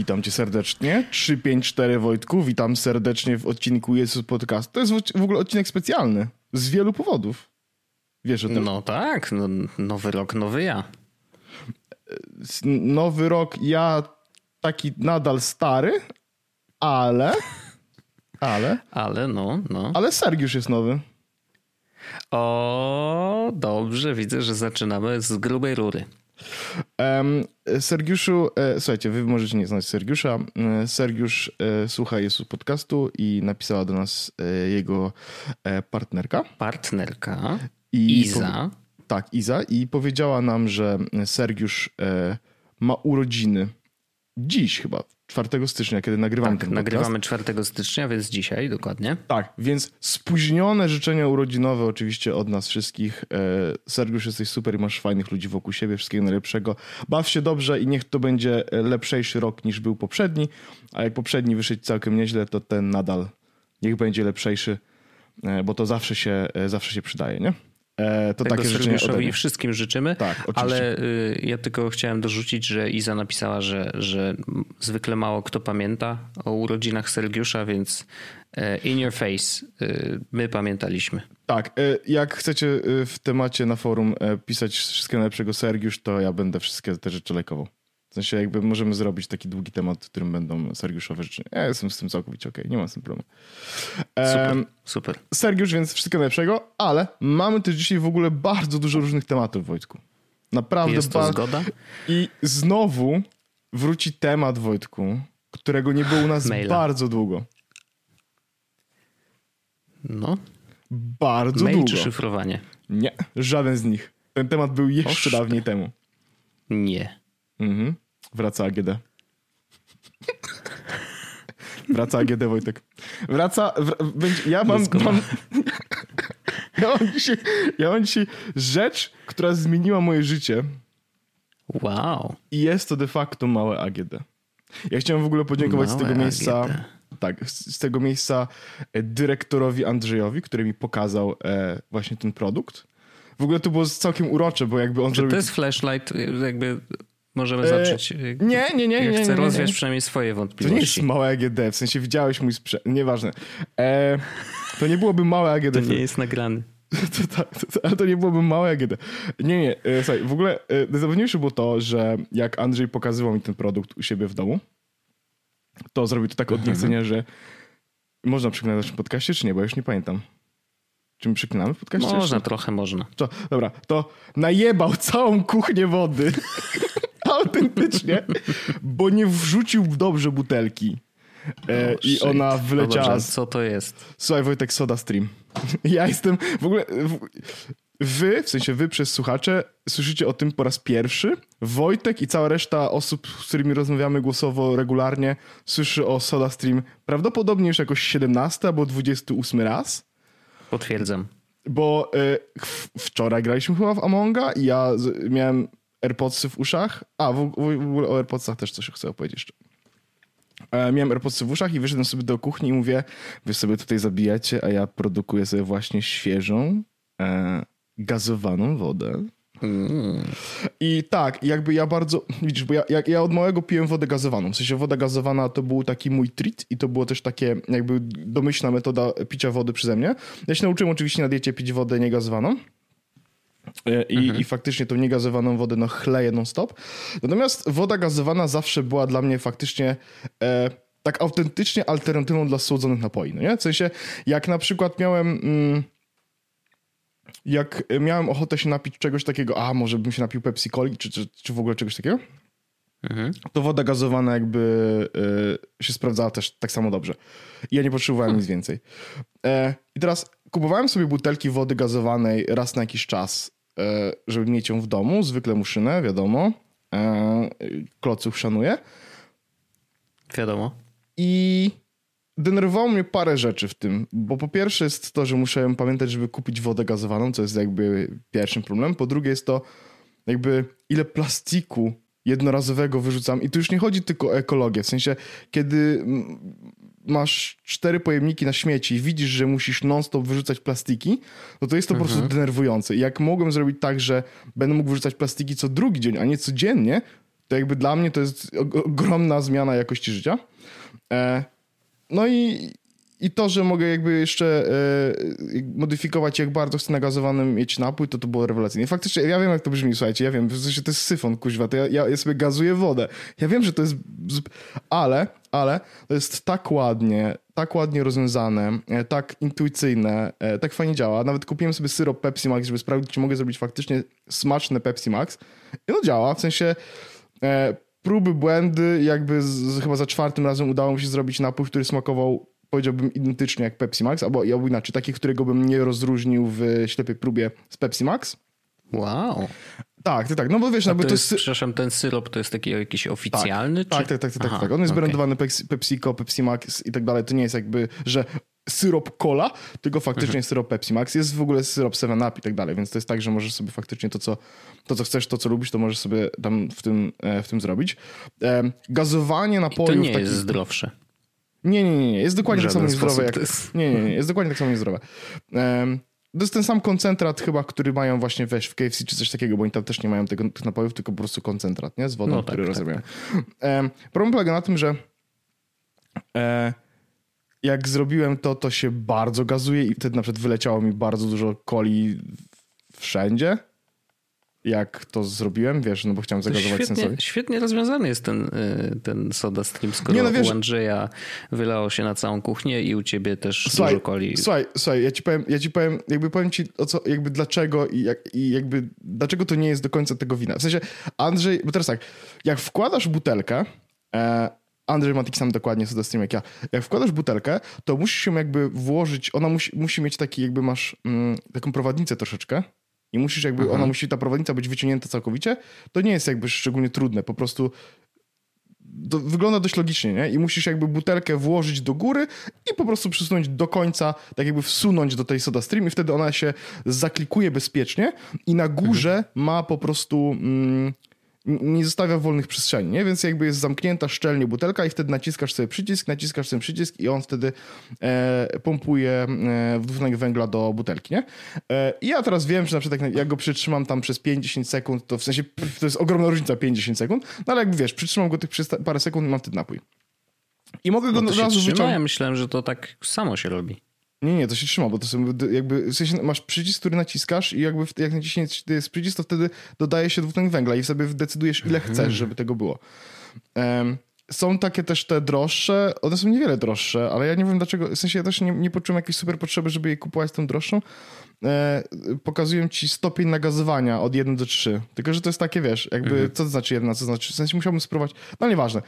witam cię serdecznie. 354 Wojtku, witam serdecznie w odcinku Jezus Podcast. To jest w ogóle odcinek specjalny z wielu powodów. Wiesz o tym? No tak, no, nowy rok, nowy ja. Nowy rok, ja taki nadal stary, ale... Ale? Ale no, no. Ale Sergiusz jest nowy. O, dobrze, widzę, że zaczynamy z grubej rury. Um, Sergiuszu, e, słuchajcie, wy możecie nie znać Sergiusza. E, Sergiusz e, słucha Jezus podcastu i napisała do nas e, jego e, partnerka. Partnerka. I Iza. tak, Iza. I powiedziała nam, że Sergiusz e, ma urodziny dziś chyba, 4 stycznia, kiedy nagrywamy tak, ten podcast. nagrywamy 4 stycznia, więc dzisiaj dokładnie. Tak, więc spóźnione życzenia urodzinowe oczywiście od nas wszystkich. E, Sergiusz, jesteś super i masz fajnych ludzi wokół siebie, wszystkiego najlepszego. Baw się dobrze i niech to będzie lepszejszy rok niż był poprzedni, a jak poprzedni wyszedł całkiem nieźle, to ten nadal niech będzie lepszejszy, e, bo to zawsze się, e, zawsze się przydaje, nie? E, to Tego takie życzenie i wszystkim życzymy. Tak, oczywiście. Ale y, ja tylko chciałem dorzucić, że Iza napisała, że, że zwykle mało kto pamięta o urodzinach Sergiusza, więc e, in your face y, my pamiętaliśmy. Tak, e, jak chcecie y, w temacie na forum pisać wszystkiego najlepszego Sergiusz, to ja będę wszystkie te rzeczy lajkował. W sensie jakby możemy zrobić taki długi temat, w którym będą Sergiuszowe rzeczy. Ja jestem z tym całkowicie okej, okay. nie mam z tym problemu. Super, super. Sergiusz, więc wszystkiego najlepszego, ale mamy też dzisiaj w ogóle bardzo dużo różnych tematów, Wojtku. Naprawdę Jest to zgoda? I znowu wróci temat, Wojtku, którego nie było u nas Maila. bardzo długo. No. Bardzo Mail długo. czy szyfrowanie? Nie, żaden z nich. Ten temat był jeszcze dawniej temu. Nie. Mhm. Wraca AGD. Wraca AGD, Wojtek. Wraca. W, będzie, ja mam. mam ja, mam dzisiaj, ja mam dzisiaj rzecz, która zmieniła moje życie. Wow. I jest to de facto małe AGD. Ja chciałem w ogóle podziękować małe z tego miejsca. AGD. Tak, z, z, tego miejsca e, dyrektorowi Andrzejowi, który mi pokazał e, właśnie ten produkt. W ogóle to było całkiem urocze, bo jakby on Czy zrobił... to jest flashlight, jakby możemy zacząć. E, nie, nie, nie. Ja nie, chcę nie, rozwiać przynajmniej swoje wątpliwości. To nie jest małe AGD, w sensie widziałeś mój sprzęt. Nieważne. E, to nie byłoby małe AGD. To nie jest nagrany. To, to, to, ale to nie byłoby małe AGD. Nie, nie. E, słuchaj, w ogóle e, najzabawniejsze było to, że jak Andrzej pokazywał mi ten produkt u siebie w domu, to zrobił to tak od mhm. niechcenia, że można przeklinać w naszym podcaście, czy nie? Bo już nie pamiętam. Czy my przeklinamy w podcaście? Można, trochę można. To, dobra, to najebał całą kuchnię wody. Autentycznie, bo nie wrzucił dobrze butelki. E, I shit. ona wleciała. No co to jest? Słuchaj, Wojtek, Soda Stream. Ja jestem w ogóle. Wy, w sensie wy przez słuchacze, słyszycie o tym po raz pierwszy. Wojtek i cała reszta osób, z którymi rozmawiamy głosowo regularnie, słyszy o Soda Stream prawdopodobnie już jakoś 17 albo 28 raz. Potwierdzam. Bo y, wczoraj graliśmy chyba w Amonga i ja z, miałem AirPodsy w uszach. A, w, ogóle o AirPodsach też coś chcę opowiedzieć jeszcze. E, miałem AirPodsy w uszach i wyszedłem sobie do kuchni i mówię, wy sobie tutaj zabijacie, a ja produkuję sobie właśnie świeżą, e, gazowaną wodę. Mm. I tak, jakby ja bardzo, widzisz, bo ja, ja, ja, od małego piłem wodę gazowaną. W sensie woda gazowana to był taki mój treat i to było też takie jakby domyślna metoda picia wody przeze mnie. Ja się nauczyłem oczywiście na diecie pić wodę niegazowaną. E, I, mhm. I faktycznie tą niegazowaną wodę no chleję non-stop. Natomiast woda gazowana zawsze była dla mnie faktycznie e, tak autentycznie alternatywą dla słodzonych napoi. No nie? W sensie, jak na przykład miałem... Mm, jak miałem ochotę się napić czegoś takiego, a może bym się napił Pepsi Coli, czy, czy, czy w ogóle czegoś takiego, mhm. to woda gazowana jakby y, się sprawdzała też tak samo dobrze. I ja nie potrzebowałem hmm. nic więcej. E, I teraz kupowałem sobie butelki wody gazowanej raz na jakiś czas, e, żeby mieć ją w domu. Zwykle muszynę, wiadomo. E, kloców szanuję. Wiadomo. I denerwowało mnie parę rzeczy w tym, bo po pierwsze jest to, że muszę pamiętać, żeby kupić wodę gazowaną, co jest jakby pierwszym problemem. Po drugie jest to jakby ile plastiku jednorazowego wyrzucam. I tu już nie chodzi tylko o ekologię. W sensie, kiedy masz cztery pojemniki na śmieci i widzisz, że musisz non-stop wyrzucać plastiki, no to jest to mhm. po prostu mhm. denerwujące. I jak mogłem zrobić tak, że będę mógł wyrzucać plastiki co drugi dzień, a nie codziennie, to jakby dla mnie to jest ogromna zmiana jakości życia. E, no i, i to, że mogę jakby jeszcze e, modyfikować, jak bardzo chcę nagazowanym mieć napój, to to było rewelacyjne. Faktycznie, ja wiem, jak to brzmi, słuchajcie, ja wiem, w sensie to jest syfon, kuźwa, to ja, ja, ja sobie gazuję wodę. Ja wiem, że to jest... Ale, ale to jest tak ładnie, tak ładnie rozwiązane, e, tak intuicyjne, e, tak fajnie działa. Nawet kupiłem sobie syrop Pepsi Max, żeby sprawdzić, czy mogę zrobić faktycznie smaczne Pepsi Max. I no działa, w sensie... E, próby, błędy, jakby z, chyba za czwartym razem udało mi się zrobić napój, który smakował powiedziałbym identycznie jak Pepsi Max, albo, albo inaczej, taki, którego bym nie rozróżnił w ślepej próbie z Pepsi Max. Wow. Tak, tak, tak. No bo wiesz, no, to, to jest, jest, Przepraszam, ten syrop to jest taki jakiś oficjalny? Tak, czy... tak, tak, tak, tak, tak. On jest okay. brandowany Pepsi, PepsiCo, Pepsi Max i tak dalej. To nie jest jakby, że syrop cola, tylko faktycznie mhm. syrop Pepsi Max. Jest w ogóle syrop 7up i tak dalej, więc to jest tak, że możesz sobie faktycznie to, co, to, co chcesz, to, co lubisz, to możesz sobie tam w tym, e, w tym zrobić. Gazowanie napojów... I to nie jest zdrowsze. Nie, nie, nie, nie. Jest dokładnie tak samo niezdrowe jak... Nie, nie, nie. Jest dokładnie tak samo niezdrowe. Um, to jest ten sam koncentrat chyba, który mają właśnie weź w KFC czy coś takiego, bo oni tam też nie mają tego, tych napojów, tylko po prostu koncentrat, nie? Z wodą, no, który tak, rozumiem. Tak, tak. Problem polega na tym, że e, jak zrobiłem to, to się bardzo gazuje i wtedy na przykład wyleciało mi bardzo dużo coli wszędzie jak to zrobiłem, wiesz, no bo chciałem zagazować świetnie, sensowi. Świetnie rozwiązany jest ten, y, ten soda stream, skoro nie, no wiesz, u Andrzeja wylało się na całą kuchnię i u ciebie też słuchaj, dużo coli. Słuchaj, słuchaj, ja ci powiem, ja ci powiem, jakby powiem ci o co, jakby dlaczego i, jak, i jakby dlaczego to nie jest do końca tego wina. W sensie, Andrzej, bo teraz tak, jak wkładasz butelkę, e, Andrzej ma taki sam dokładnie soda stream jak ja. Jak wkładasz butelkę, to musisz się jakby włożyć, ona musi, musi mieć taki jakby masz mm, taką prowadnicę troszeczkę, i musisz jakby, Aha. ona musi, ta prowadnica być wyciągnięta całkowicie, to nie jest jakby szczególnie trudne, po prostu wygląda dość logicznie, nie? I musisz jakby butelkę włożyć do góry i po prostu przesunąć do końca, tak jakby wsunąć do tej soda stream i wtedy ona się zaklikuje bezpiecznie i na górze mhm. ma po prostu mm, nie zostawia wolnych przestrzeni, nie? więc jakby jest zamknięta szczelnie butelka i wtedy naciskasz sobie przycisk, naciskasz ten przycisk i on wtedy e, pompuje e, dwutlenek węgla do butelki. Nie? E, I ja teraz wiem, że na przykład jak, jak go przytrzymam tam przez 50 sekund, to w sensie pff, to jest ogromna różnica 50 sekund, no ale jakby wiesz, przytrzymam go tych przez parę sekund i mam wtedy napój. I mogę go no od razu wyciągnąć. Ja myślałem, że to tak samo się robi. Nie, nie, to się trzyma, bo to są jakby, w sensie masz przycisk, który naciskasz i jakby jak naciśniesz jest przycisk, to wtedy dodaje się dwutlenek węgla i sobie decydujesz ile chcesz, żeby tego było. Um, są takie też te droższe, one są niewiele droższe, ale ja nie wiem dlaczego, w sensie ja też nie, nie poczułem jakiejś super potrzeby, żeby je kupować tą droższą. E, pokazują ci stopień nagazowania od 1 do 3. Tylko, że to jest takie, wiesz, jakby, mhm. co to znaczy jedna, co to znaczy, w sensie musiałbym spróbować, no nieważne.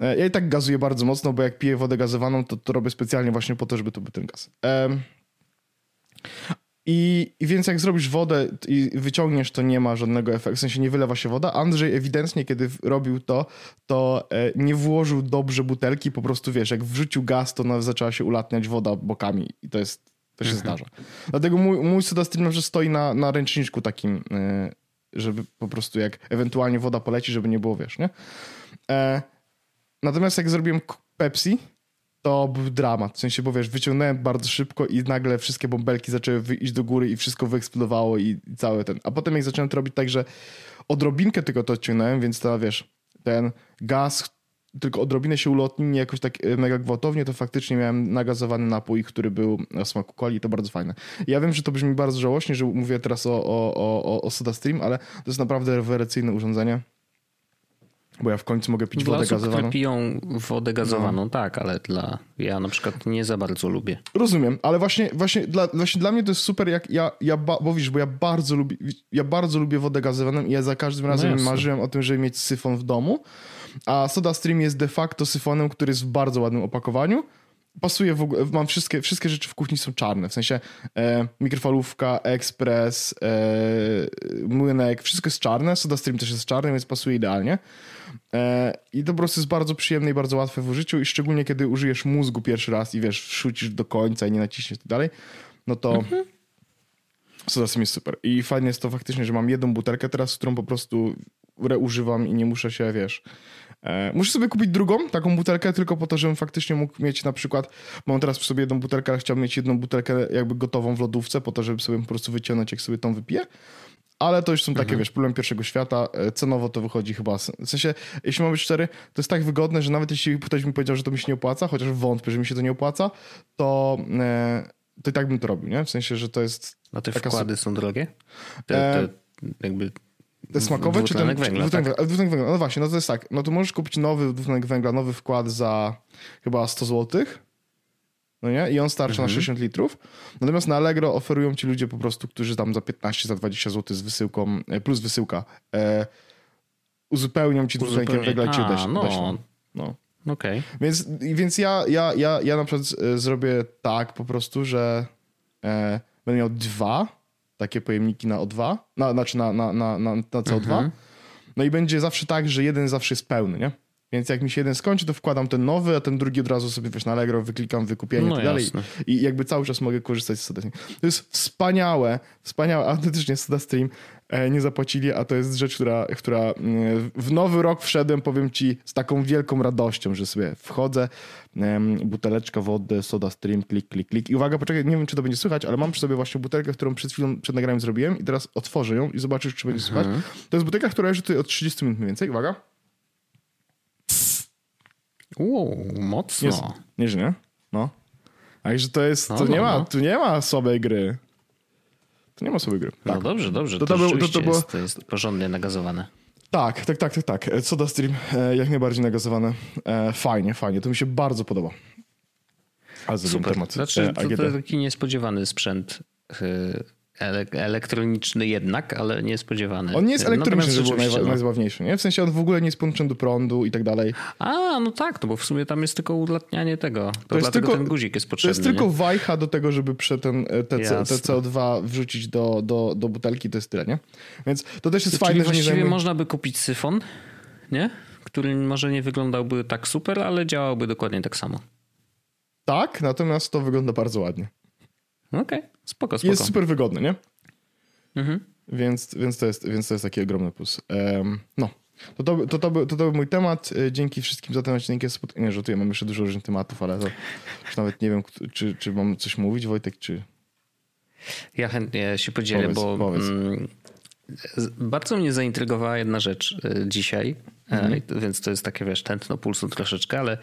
E, ja i tak gazuję bardzo mocno, bo jak piję wodę gazowaną, to to robię specjalnie właśnie po to, żeby to był ten gaz. E, i, I, więc jak zrobisz wodę i wyciągniesz, to nie ma żadnego efektu, w sensie nie wylewa się woda. Andrzej ewidentnie, kiedy robił to, to e, nie włożył dobrze butelki, po prostu wiesz, jak wrzucił gaz, to zaczęła się ulatniać woda bokami i to jest, to się mhm. zdarza. Dlatego mój, mój SodaStream że stoi na, na ręczniczku takim, e, żeby po prostu jak ewentualnie woda poleci, żeby nie było, wiesz, nie? E, natomiast jak zrobiłem Pepsi, to był dramat. W sensie, bo wiesz, wyciągnąłem bardzo szybko i nagle wszystkie bąbelki zaczęły iść do góry i wszystko wyeksplodowało i, cały ten. A potem jak zacząłem to robić tak, że odrobinkę tylko to odciągnąłem, więc to wiesz, ten gaz tylko odrobinę się ulotnił, nie jakoś tak e, mega gwałtownie, to faktycznie miałem nagazowany napój, który był o smaku coli i to bardzo fajne. Ja wiem, że to brzmi bardzo żałośnie, że mówię teraz o, o, o, o SodaStream, ale to jest naprawdę rewelacyjne urządzenie bo ja w końcu mogę pić dla wodę osób, gazowaną. Które piją wodę gazowaną, no. tak, ale dla ja na przykład nie za bardzo lubię. Rozumiem, ale właśnie, właśnie, dla, właśnie dla mnie to jest super, jak ja, ja ba, bo wiesz, bo ja bardzo lubię, ja bardzo lubię wodę gazowaną i ja za każdym razem no marzyłem o tym, żeby mieć syfon w domu, a SodaStream jest de facto syfonem, który jest w bardzo ładnym opakowaniu, pasuje w ogóle, mam wszystkie, wszystkie rzeczy w kuchni są czarne, w sensie e, mikrofalówka, ekspres, e, młynek, wszystko jest czarne, SodaStream też jest czarny, więc pasuje idealnie. E, I to po prostu jest bardzo przyjemne i bardzo łatwe w użyciu i szczególnie kiedy użyjesz mózgu pierwszy raz i wiesz, wrzucisz do końca i nie naciśniesz tak dalej, no to mhm. SodaStream jest super. I fajnie jest to faktycznie, że mam jedną butelkę teraz, którą po prostu reużywam i nie muszę się, wiesz... E, muszę sobie kupić drugą taką butelkę tylko po to, żebym faktycznie mógł mieć na przykład, mam teraz przy sobie jedną butelkę, ale chciałbym mieć jedną butelkę jakby gotową w lodówce po to, żeby sobie po prostu wyciągnąć, jak sobie tą wypiję. Ale to już są takie, wiesz, problem pierwszego świata. E, Cenowo to wychodzi chyba. W sensie, jeśli mam być szczery, to jest tak wygodne, że nawet jeśli ktoś mi powiedział, że to mi się nie opłaca, chociaż wątpię, że mi się to nie opłaca, to, e, to i tak bym to robił, nie? W sensie, że to jest. No te taka wkłady są drogie? Te, te jakby Te smakowe czy ten dwutlenek węgla, dwutlenek tak? Dwutlenek węgla. No właśnie, no to jest tak. No to możesz kupić nowy dwutlenek węgla, nowy wkład za chyba 100 zł. No nie? I on starczy Mhm. na 60 litrów. Natomiast na Allegro oferują ci ludzie po prostu, którzy tam za 15, za 20 zł z wysyłką, e, plus wysyłka, e, uzupełnią ci dwutlenkiem węgla i ci odeślą. no. No. Okej. Więc, więc ja, ja, ja, ja na przykład e, zrobię tak po prostu, że e, będę miał dwa takie pojemniki na O2, na, znaczy na, na, na, na, na CO2. Mhm. No i będzie zawsze tak, że jeden zawsze jest pełny, nie? Więc jak mi się jeden skończy, to wkładam ten nowy, a ten drugi od razu sobie wiesz, na Allegro wyklikam wykupienie No i tak dalej. I jakby cały czas mogę korzystać z SodaStream. To jest wspaniałe, wspaniałe, autentycznie SodaStream nie zapłacili, a to jest rzecz, która, która e, w nowy rok wszedłem, powiem ci, z taką wielką radością, że sobie wchodzę, buteleczka wody, SodaStream, klik, klik, klik. I uwaga, poczekaj, nie wiem, czy to będzie słychać, ale mam przy sobie właśnie butelkę, którą przed chwilą, przed nagraniem zrobiłem i teraz otworzę ją i zobaczysz, czy będzie słychać. To jest butelka, która leży tutaj od 30 minut mniej więcej. Uwaga. Uuu, mocno. Jest, nie, że nie? No. A że to jest, No, to nie no, ma, no. tu nie ma słabej gry. Tu nie ma słabej gry. No Tak. dobrze, dobrze. To To, to to- to było- jest, to jest porządnie nagazowane. Tak, tak, tak, tak, tak. Soda Stream e, jak najbardziej nagazowane. E, fajnie, fajnie. To mi się bardzo podoba. Ale Super. temat. Znaczy, e, to, AGD. to taki niespodziewany sprzęt elektroniczny jednak, ale niespodziewany. On nie jest elektroniczny, rzeczywiście, najwa- no. nie? W sensie on w ogóle nie jest podłączony do prądu i tak dalej. A, no tak, no bo w sumie tam jest tylko ulatnianie tego. To, jest dlatego tylko- ten guzik jest To potrzebny. jest tylko nie? wajcha do tego, żeby prze ten, e, te, te Jasne. CO2 wrzucić do, do, do butelki, to jest tyle, nie? Więc to też jest Czyli fajne, że nie właściwie zajmuje... można by kupić syfon, nie? Który może nie wyglądałby tak super, ale działałby dokładnie tak samo. Tak, natomiast to wygląda bardzo ładnie. Okej, spoko, spoko. Jest super wygodny, nie? Mhm. Więc, więc, to jest, więc to jest taki ogromny plus. Em, no. To to, to, to, by, to to był mój temat. E, Dzięki wszystkim za ten odcinek. Ja spot... Nie, żartuję, mam jeszcze dużo różnych tematów, ale to już nawet nie wiem, czy, czy mam coś mówić, Wojtek, czy... Ja chętnie się podzielę, Powiedz, bo powiedz. mm, bardzo mnie zaintrygowała jedna rzecz y, dzisiaj, Mhm. e, to- więc to jest takie, wiesz, tętno pulsu troszeczkę, ale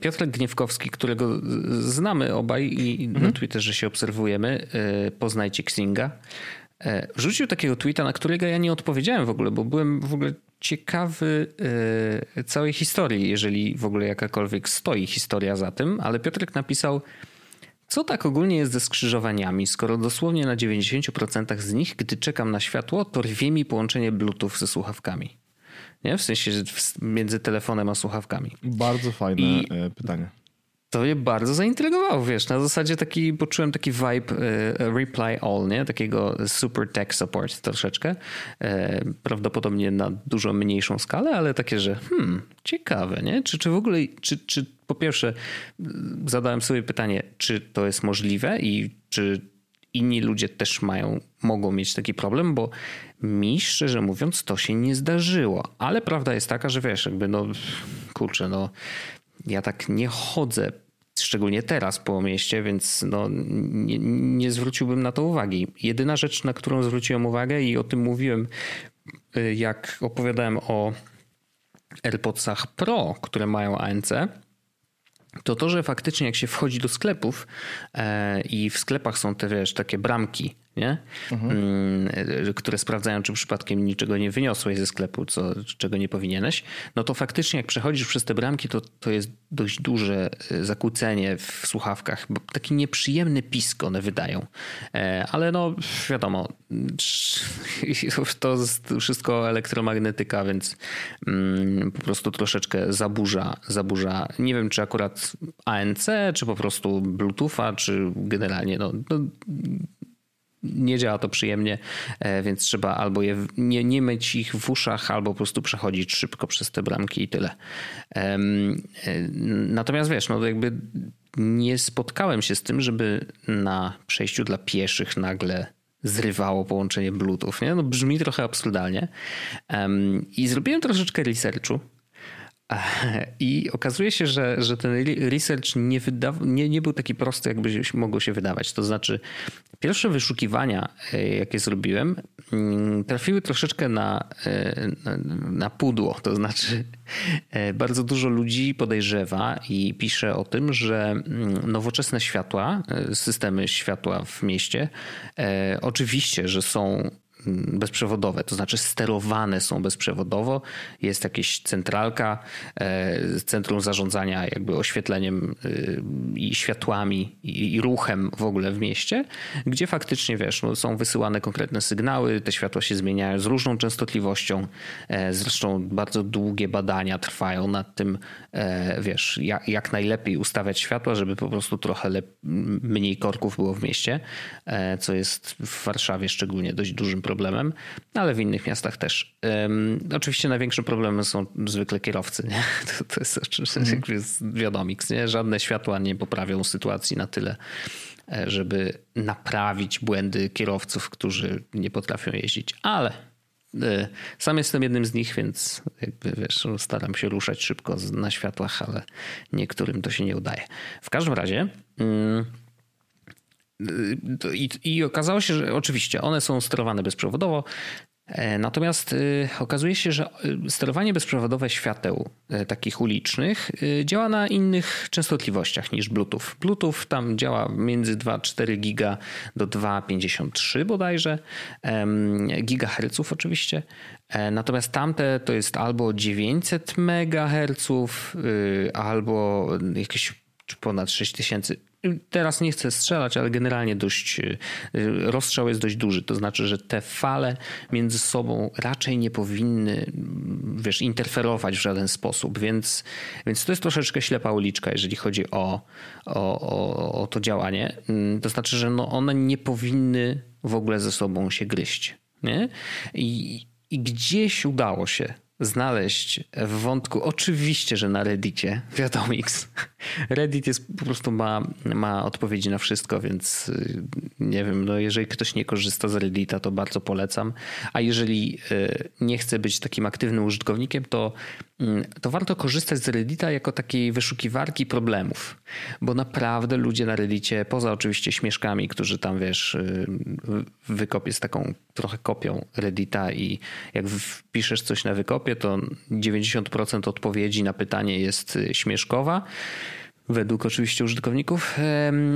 Piotrek Gniewkowski, którego znamy obaj i Mhm. na Twitterze się obserwujemy, y, poznajcie Xinga, e, rzucił takiego tweeta, na którego ja nie odpowiedziałem w ogóle, bo byłem w ogóle ciekawy y, całej historii, jeżeli w ogóle jakakolwiek stoi historia za tym, ale Piotrek napisał co tak ogólnie jest ze skrzyżowaniami, skoro dosłownie na 90% z nich, gdy czekam na światło, to rwie mi połączenie Bluetooth ze słuchawkami. Nie? W sensie że między telefonem a słuchawkami. Bardzo fajne I- e, pytanie. To mnie bardzo zaintrygowało, wiesz, na zasadzie taki, poczułem taki vibe e, reply all, nie? Takiego super tech support troszeczkę. E, prawdopodobnie na dużo mniejszą skalę, ale takie, że hmm, ciekawe, nie? Czy, czy w ogóle, czy, czy po pierwsze zadałem sobie pytanie, czy to jest możliwe i czy inni ludzie też mają, mogą mieć taki problem, bo mi szczerze mówiąc to się nie zdarzyło. Ale prawda jest taka, że wiesz, jakby no kurczę, no ja tak nie chodzę, szczególnie teraz po mieście, więc no, nie, nie zwróciłbym na to uwagi. Jedyna rzecz, na którą zwróciłem uwagę i o tym mówiłem, y, jak opowiadałem o AirPodsach Pro, które mają ANC, to to, że faktycznie jak się wchodzi do sklepów e, i w sklepach są te, wiesz, takie bramki, nie? Mm, e, które sprawdzają, czy przypadkiem niczego nie wyniosłeś ze sklepu, co, czego nie powinieneś, no to faktycznie jak przechodzisz przez te bramki, to, to jest dość duże e, zakłócenie w słuchawkach. Bo taki nieprzyjemny pisk one wydają. E, ale no wiadomo, to wszystko elektromagnetyka, więc mm, po prostu troszeczkę zaburza, zaburza. Nie wiem, czy akurat ANC, czy po prostu Bluetootha, czy generalnie no, no nie działa to przyjemnie, e, więc trzeba albo je, nie, nie mieć ich w uszach, albo po prostu przechodzić szybko przez te bramki i tyle. E, Natomiast wiesz, no jakby nie spotkałem się z tym, żeby na przejściu dla pieszych nagle zrywało połączenie Bluetooth. Nie? No brzmi trochę absurdalnie. I zrobiłem troszeczkę researchu. I okazuje się, że, że ten re- research nie, wydaw- nie, nie był taki prosty, jakby mogło się wydawać. To znaczy, pierwsze wyszukiwania, e, jakie zrobiłem, mm, trafiły troszeczkę na, na, na pudło. To znaczy, bardzo dużo ludzi podejrzewa i pisze o tym, że mm, nowoczesne światła, systemy światła w mieście, oczywiście, że są bezprzewodowe, to znaczy sterowane są bezprzewodowo. Jest jakieś centralka, e, centrum zarządzania jakby oświetleniem e, i światłami i ruchem w ogóle w mieście, gdzie faktycznie wiesz, no, są wysyłane konkretne sygnały, te światła się zmieniają z różną częstotliwością. E, zresztą bardzo długie badania trwają nad tym, wiesz, jak, jak najlepiej ustawiać światła, żeby po prostu trochę mniej korków było w mieście, co jest w Warszawie szczególnie dość dużym problemem problemem, ale w innych miastach też. Um, oczywiście największym problemem są zwykle kierowcy. Nie? To, to jest oczywiście mm. jest wiadomix. Nie? Żadne światła nie poprawią sytuacji na tyle, e, żeby naprawić błędy kierowców, którzy nie potrafią jeździć. Ale e, sam jestem jednym z nich, więc jakby wiesz, staram się ruszać szybko na światłach, ale niektórym to się nie udaje. W każdym razie. Mm, i, I okazało się, że oczywiście one są sterowane bezprzewodowo, e, Natomiast e, okazuje się, że e, sterowanie bezprzewodowe świateł takich ulicznych działa na innych częstotliwościach niż Bluetooth. Bluetooth tam działa między 2,4 giga do 2,53 bodajże gigaherców oczywiście. Natomiast tamte to jest albo 900 megaherców, albo jakieś ponad 6000 Teraz nie chcę strzelać, ale generalnie dość y, rozstrzał jest dość duży. To znaczy, że te fale między sobą raczej nie powinny wiesz, interferować w żaden sposób, więc, więc to jest troszeczkę ślepa uliczka, jeżeli chodzi o, o, o, o to działanie. Mm, to znaczy, że no one nie powinny w ogóle ze sobą się gryźć. Nie? I, I gdzieś udało się znaleźć w wątku, oczywiście, że na Reddicie, wiadomix. Reddit jest po prostu ma, ma odpowiedzi na wszystko, więc y, nie wiem, no jeżeli ktoś nie korzysta z Reddita, to bardzo polecam. A jeżeli y, nie chce być takim aktywnym użytkownikiem, to, mm, to warto korzystać z Reddita jako takiej wyszukiwarki problemów, bo naprawdę ludzie na Reddicie, poza oczywiście śmieszkami, którzy tam wiesz, y, wykop jest taką trochę kopią Reddita i jak wpiszesz coś na wykopie, to 90% odpowiedzi na pytanie jest śmieszkowa według oczywiście użytkowników,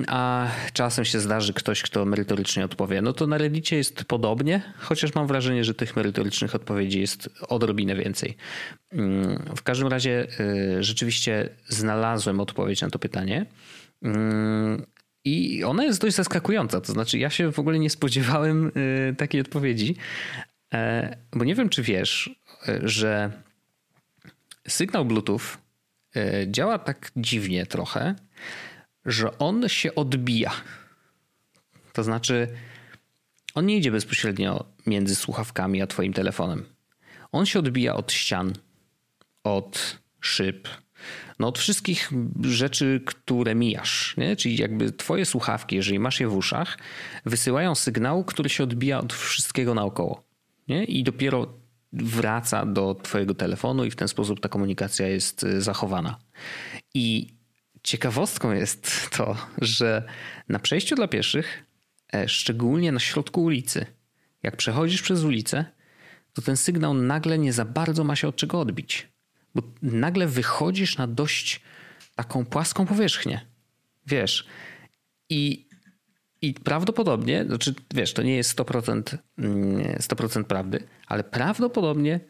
a czasem się zdarzy ktoś, kto merytorycznie odpowie. No to na Reddicie jest podobnie, chociaż mam wrażenie, że tych merytorycznych odpowiedzi jest odrobinę więcej. Mm, w każdym razie y, rzeczywiście znalazłem odpowiedź na to pytanie. Mm, I ona jest dość zaskakująca. To znaczy, ja się w ogóle nie spodziewałem y, takiej odpowiedzi, e, bo nie wiem, czy wiesz, y, że sygnał Bluetooth E, działa tak dziwnie trochę, że on się odbija. To znaczy, on nie idzie bezpośrednio między słuchawkami a twoim telefonem. On się odbija od ścian, od szyb, no od wszystkich rzeczy, które mijasz. Nie? Czyli jakby twoje słuchawki, jeżeli masz je w uszach, wysyłają sygnał, który się odbija od wszystkiego naokoło. Nie? I dopiero wraca do Twojego telefonu i w ten sposób ta komunikacja jest y, zachowana. I ciekawostką jest to, że na przejściu dla pieszych, e, szczególnie na środku ulicy, jak przechodzisz przez ulicę, to ten sygnał nagle nie za bardzo ma się od czego odbić. Bo nagle wychodzisz na dość taką płaską powierzchnię. Wiesz. I i prawdopodobnie, znaczy wiesz, to nie jest 100%, 100% mm, prawdy, ale prawdopodobnie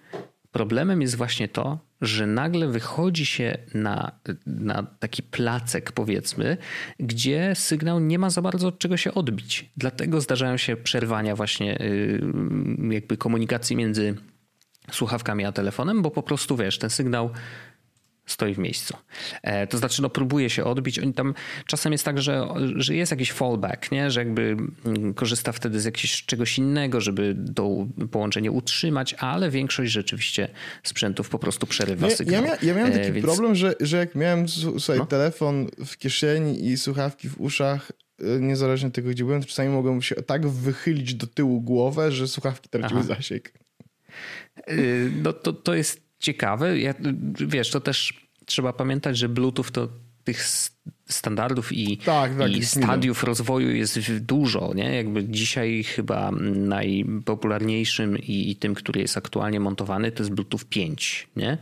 problemem jest właśnie to, że nagle wychodzi się na, na taki placek, powiedzmy, gdzie sygnał nie ma za bardzo od czego się odbić. Dlatego zdarzają się przerwania właśnie y, jakby komunikacji między słuchawkami a telefonem, bo po prostu wiesz, ten sygnał stoi w miejscu. E, to znaczy, no, próbuje się odbić. Oni tam czasem jest tak, że, że jest jakiś fallback, nie? że jakby mm, korzysta wtedy z jakiegoś czegoś innego, żeby to połączenie utrzymać, ale większość rzeczywiście sprzętów po prostu przerywa sygnał. Ja, mia, ja miałem taki e, więc... problem, że, że jak miałem słuchaj, no. telefon w kieszeni i słuchawki w uszach, e, niezależnie od tego, gdzie byłem, to czasami mogłem się tak wychylić do tyłu głowę, że słuchawki traciły Aha. zasięg. No to, to jest ciekawe. Ja, wiesz, to też trzeba pamiętać, że Bluetooth to tych standardów i, tak, tak, i stadiów rozwoju jest dużo. Nie? Jakby dzisiaj chyba najpopularniejszym i, i, tym, który jest aktualnie montowany, to jest Bluetooth 5. Nie?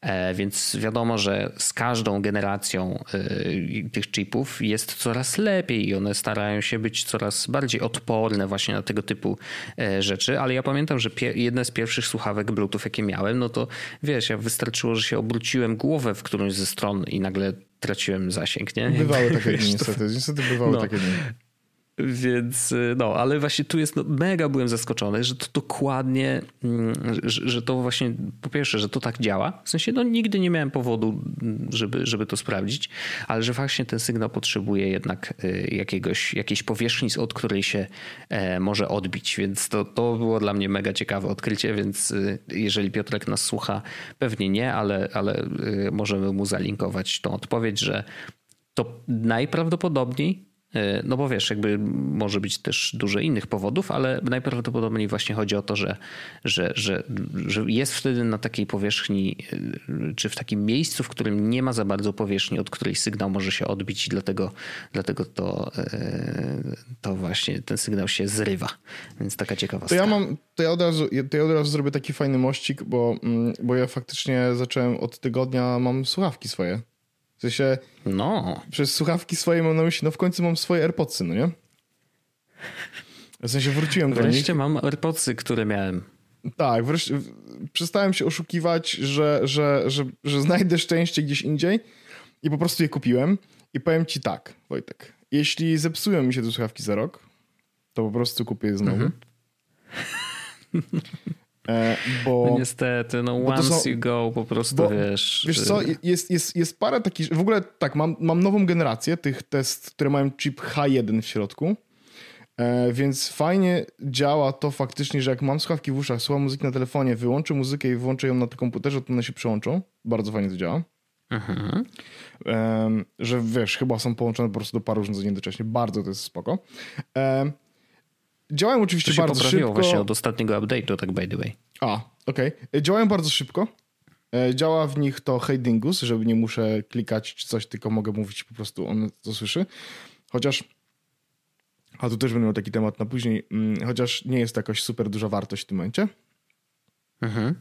E, więc wiadomo, że z każdą generacją e, tych chipów jest coraz lepiej i one starają się być coraz bardziej odporne właśnie na tego typu e, rzeczy. Ale ja pamiętam, że jedne z pierwszych słuchawek Bluetooth, jakie miałem, no to wiesz, ja wystarczyło, że się obróciłem głowę w którąś ze stron i nagle traciłem zasięg, nie? Bywały takie dni niestety, niestety bywały no. takie dni. Więc y, no, ale właśnie tu jest, no, mega byłem zaskoczony, że to dokładnie, mm, że, że, to właśnie, po pierwsze, że to tak działa. W sensie, no nigdy nie miałem powodu, żeby, żeby to sprawdzić, ale że właśnie ten sygnał potrzebuje jednak y, jakiegoś, jakiejś powierzchni, od której się e, może odbić. Więc to, to było dla mnie mega ciekawe odkrycie, więc y, jeżeli Piotrek nas słucha, pewnie nie, ale, ale możemy mu zalinkować tą odpowiedź, że to najprawdopodobniej E, no bo wiesz, jakby może być też dużo innych powodów, ale najprawdopodobniej właśnie chodzi o to, że, że, że, że jest wtedy na takiej powierzchni, e, czy w takim miejscu, w którym nie ma za bardzo powierzchni, od której sygnał może się odbić i dlatego, dlatego to, e, to właśnie ten sygnał się zrywa. Więc taka ciekawa to ja mam, to ja, od razu, to ja od razu zrobię taki fajny mościk, bo, mm, bo ja faktycznie zacząłem od tygodnia, mam słuchawki swoje. W sensie. No. Przez słuchawki swoje mam na myśli, no w końcu mam swoje AirPodsy, no nie? W sensie wróciłem do Wreszcie nich. mam AirPodsy, które miałem. Tak, wreszcie przestałem się oszukiwać, że, że, że, że znajdę szczęście gdzieś indziej i po prostu je kupiłem. I powiem ci tak, Wojtek, jeśli zepsują mi się te słuchawki za rok, to po prostu kupię je znowu. Mhm. E, bo, no niestety, no once są, you go, po prostu bo, wiesz. Wiesz co, jest, jest, jest parę takich, w ogóle tak, mam, mam nową generację tych test, które mają chip H1 w środku, e, więc fajnie działa to faktycznie, że jak mam słuchawki w uszach, słucham muzyki na telefonie, wyłączę muzykę i włączę ją na komputerze, to one się przełączą. Bardzo fajnie to działa. Mhm. Że wiesz, chyba są połączone po prostu do paru urządzeń jednocześnie. Bardzo to jest spoko. Działają oczywiście to się bardzo szybko. właśnie od ostatniego update'u, tak by the way. A, okej. Okay. Działają bardzo szybko. E, działa w nich to Hey Dingus, żeby nie muszę klikać czy coś, tylko mogę mówić po prostu, on to słyszy. Chociaż, a tu też będę miał taki temat na później, mm, chociaż nie jest to jakoś super duża wartość w tym momencie. Mhm.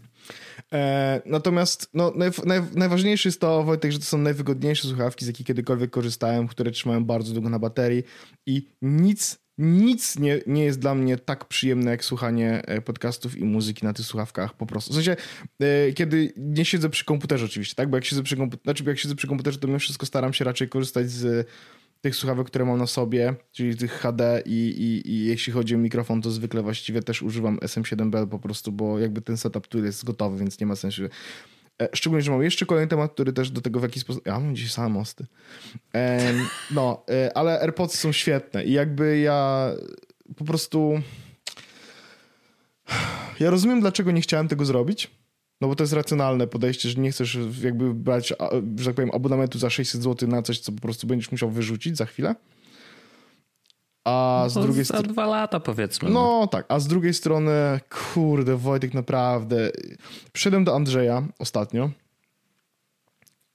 E, natomiast no, naj, naj, najważniejsze jest to, Wojtek, że to są najwygodniejsze słuchawki, z jakich kiedykolwiek korzystałem, które trzymają bardzo długo na baterii i nic nic nie, nie jest dla mnie tak przyjemne jak słuchanie e, podcastów i muzyki na tych słuchawkach po prostu. W sensie, e, kiedy nie siedzę przy komputerze oczywiście, tak? Bo jak siedzę przy znaczy jak siedzę przy komputerze, to mimo wszystko staram się raczej korzystać z tych słuchawek, które mam na sobie, czyli tych HD i, i, i jeśli chodzi o mikrofon, to zwykle właściwie też używam SM7B po prostu, bo jakby ten setup tu jest gotowy, więc nie ma sensu E, szczególnie, że mam jeszcze kolejny temat, który też do tego w jakiś sposób... Ja mam dzisiaj same mosty. No, e, ale AirPods są świetne i jakby ja po prostu... Ja rozumiem, dlaczego nie chciałem tego zrobić, no bo to jest racjonalne podejście, że nie chcesz jakby brać, że tak powiem, abonamentu za 600 zł na coś, co po prostu będziesz musiał wyrzucić za chwilę. A no z drugiej strony. Za dwa lata powiedzmy. No, no tak, a z drugiej strony, kurde, Wojtek, naprawdę. Przyszedłem do Andrzeja ostatnio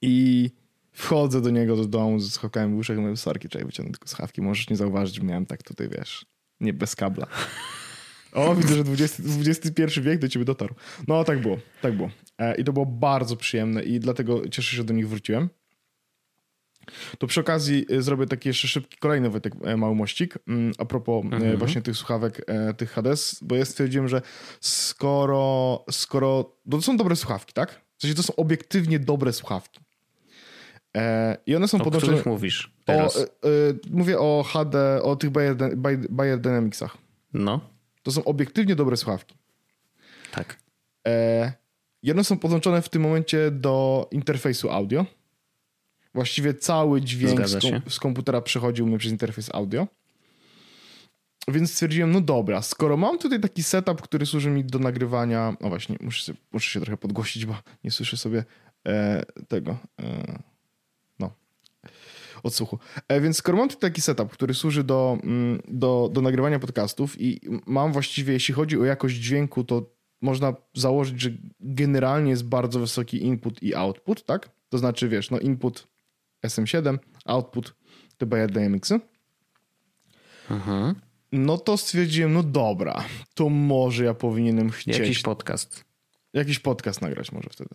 i wchodzę do niego do domu z słuchawkami w uszach i mówię, sorki, czekaj, wyciągnę tylko słuchawki, możesz nie zauważyć, miałem tak tutaj, wiesz, nie bez kabla. O, widzę, że 20, XXI wiek do ciebie dotarł. No, tak było, tak było. E, I to było bardzo przyjemne i dlatego cieszę się, że do nich wróciłem. To przy okazji y, zrobię taki jeszcze szybki kolejny Wojtek, e, mały mościk mm, a propos e, mhm. właśnie tych słuchawek, e, tych Hades, bo ja stwierdziłem, że skoro, skoro, bo to są dobre słuchawki, tak? W sensie to są obiektywnie dobre słuchawki. I one są o podłączone... O mówisz teraz? O, mówię o HD, o tych Bayer, Bayer Dynamicsach. No. To są obiektywnie dobre słuchawki. Tak. I one są podłączone w tym momencie do interfejsu audio Właściwie cały dźwięk z, kom z, komputera przechodził mnie przez interfejs audio. Więc stwierdziłem, no dobra, skoro mam tutaj taki setup, który służy mi do nagrywania. No właśnie, muszę, sobie, muszę się trochę podgłosić, bo nie słyszę sobie e, tego. E, no. Odsłuchu. E, więc skoro mam tutaj taki setup, który służy do, mm, do, do nagrywania podcastów i mam właściwie, jeśli chodzi o jakość dźwięku, to można założyć, że generalnie jest bardzo wysoki input i output, tak? To znaczy, wiesz, no input SM7, output te. Mhm. No to stwierdziłem, no dobra, to może ja powinienem chcieć... Jakiś podcast. Jakiś podcast nagrać może wtedy.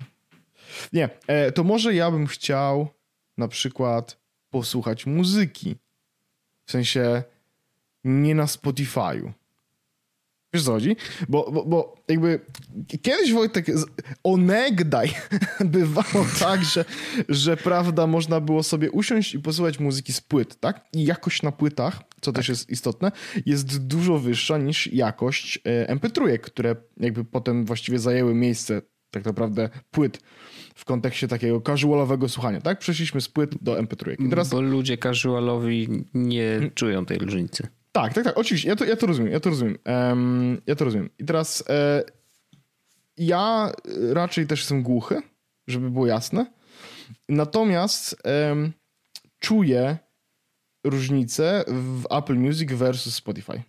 Nie, e, to może ja bym chciał na przykład posłuchać muzyki. W sensie nie na Spotify'u. Wiesz co chodzi? Bo, bo, bo jakby kiedyś Wojtek, onegdaj bywało tak, że, że prawda, można było sobie usiąść i posłuchać muzyki z płyt, tak? I jakość na płytach, co tak. też jest istotne, jest dużo wyższa niż jakość MP3, które jakby potem właściwie zajęły miejsce tak naprawdę płyt w kontekście takiego casualowego słuchania, tak? Przeszliśmy z płyt do MP3. I teraz... Bo ludzie casualowi nie czują tej różnicy. Tak, tak, tak, oczywiście, ja to, ja to rozumiem, ja to rozumiem. Um, ja to rozumiem. I teraz e, ja raczej też jestem głuchy, żeby było jasne. Natomiast um, czuję różnicę w Apple Music versus Spotify.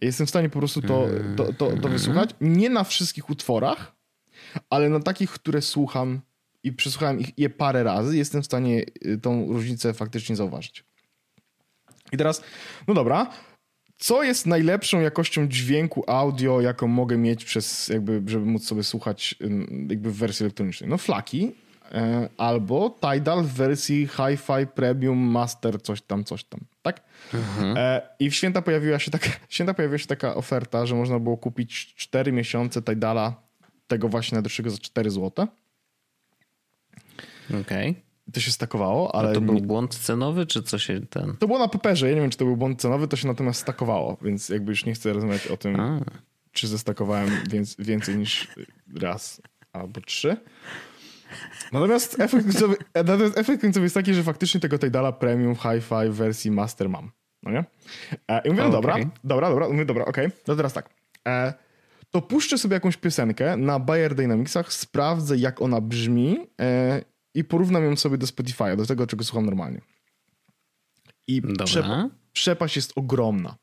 Jestem w stanie po prostu to, to, to, to mhm. wysłuchać. Nie na wszystkich utworach, ale na takich, które słucham i przesłuchałem ich je parę razy, jestem w stanie y, tą różnicę faktycznie zauważyć. I teraz, no dobra, co jest najlepszą jakością dźwięku audio, jaką mogę mieć przez, jakby, żeby móc sobie słuchać jakby w wersji elektronicznej? No flaki e, albo Tidal w wersji Hi-Fi Premium Master coś tam, coś tam, tak? Mhm. E, I w święta pojawiła, się taka, święta pojawiła się taka oferta, że można było kupić 4 miesiące Tidala tego właśnie najdroższego za 4 zł. Okej. Okay to się stakowało, ale... A to był błąd cenowy, czy co się ten... To było na paperze, ja nie wiem, czy to był błąd cenowy, to się natomiast stakowało, więc jakby już nie chcę rozmawiać o tym, A. czy zestakowałem więc, więcej niż raz albo trzy. Natomiast efekt, końcowy, natomiast efekt końcowy jest taki, że faktycznie tego Tidala Premium Hi-Fi w wersji Master mam. No nie? E, I mówię, no dobra, dobra, dobra, mówię, dobra, okej, okay. no teraz tak. E, to puszczę sobie jakąś piosenkę na Bayer Dynamicsach, sprawdzę jak ona brzmi e, i porównam ją sobie do Spotify'a, do tego, czego słucham normalnie. I przepa przepaść jest ogromna.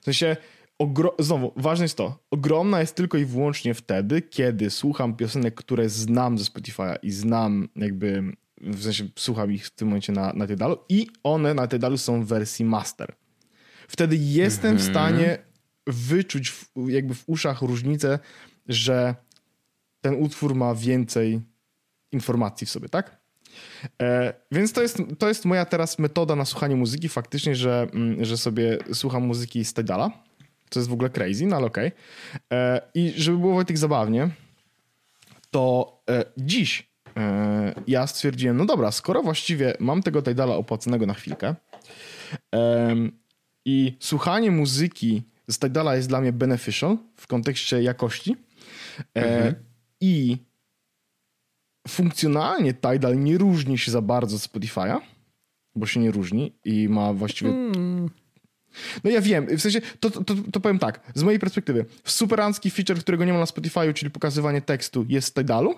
W sensie, ogro znowu, ważne jest to, ogromna jest tylko i wyłącznie wtedy, kiedy słucham piosenek, które znam ze Spotify'a i znam jakby, w sensie słucham ich w tym momencie na, na Tidalu i one na Tidalu są w wersji master. Wtedy jestem w mhm. stanie wyczuć w, jakby w uszach różnicę, że ten utwór ma więcej informacji w sobie, tak? E, więc to jest, to jest moja teraz metoda na słuchanie muzyki faktycznie, że, mm, że sobie słucham muzyki z Tidala, co jest w ogóle crazy, no ale okej. Okay. E, I żeby było Wojtek zabawnie, to e, dziś e, ja stwierdziłem, no dobra, skoro właściwie mam tego Tidala opłaconego na chwilkę i słuchanie muzyki z Tidala jest dla mnie beneficial w kontekście jakości e, mhm. i funkcjonalnie Tidal nie różni się za bardzo od Spotify'a, bo się nie różni i ma właściwie hmm. No ja wiem, w sensie, to, to, to powiem tak, z mojej perspektywy, superancki feature, którego nie ma na Spotify'u, czyli pokazywanie tekstu jest w Tidalu.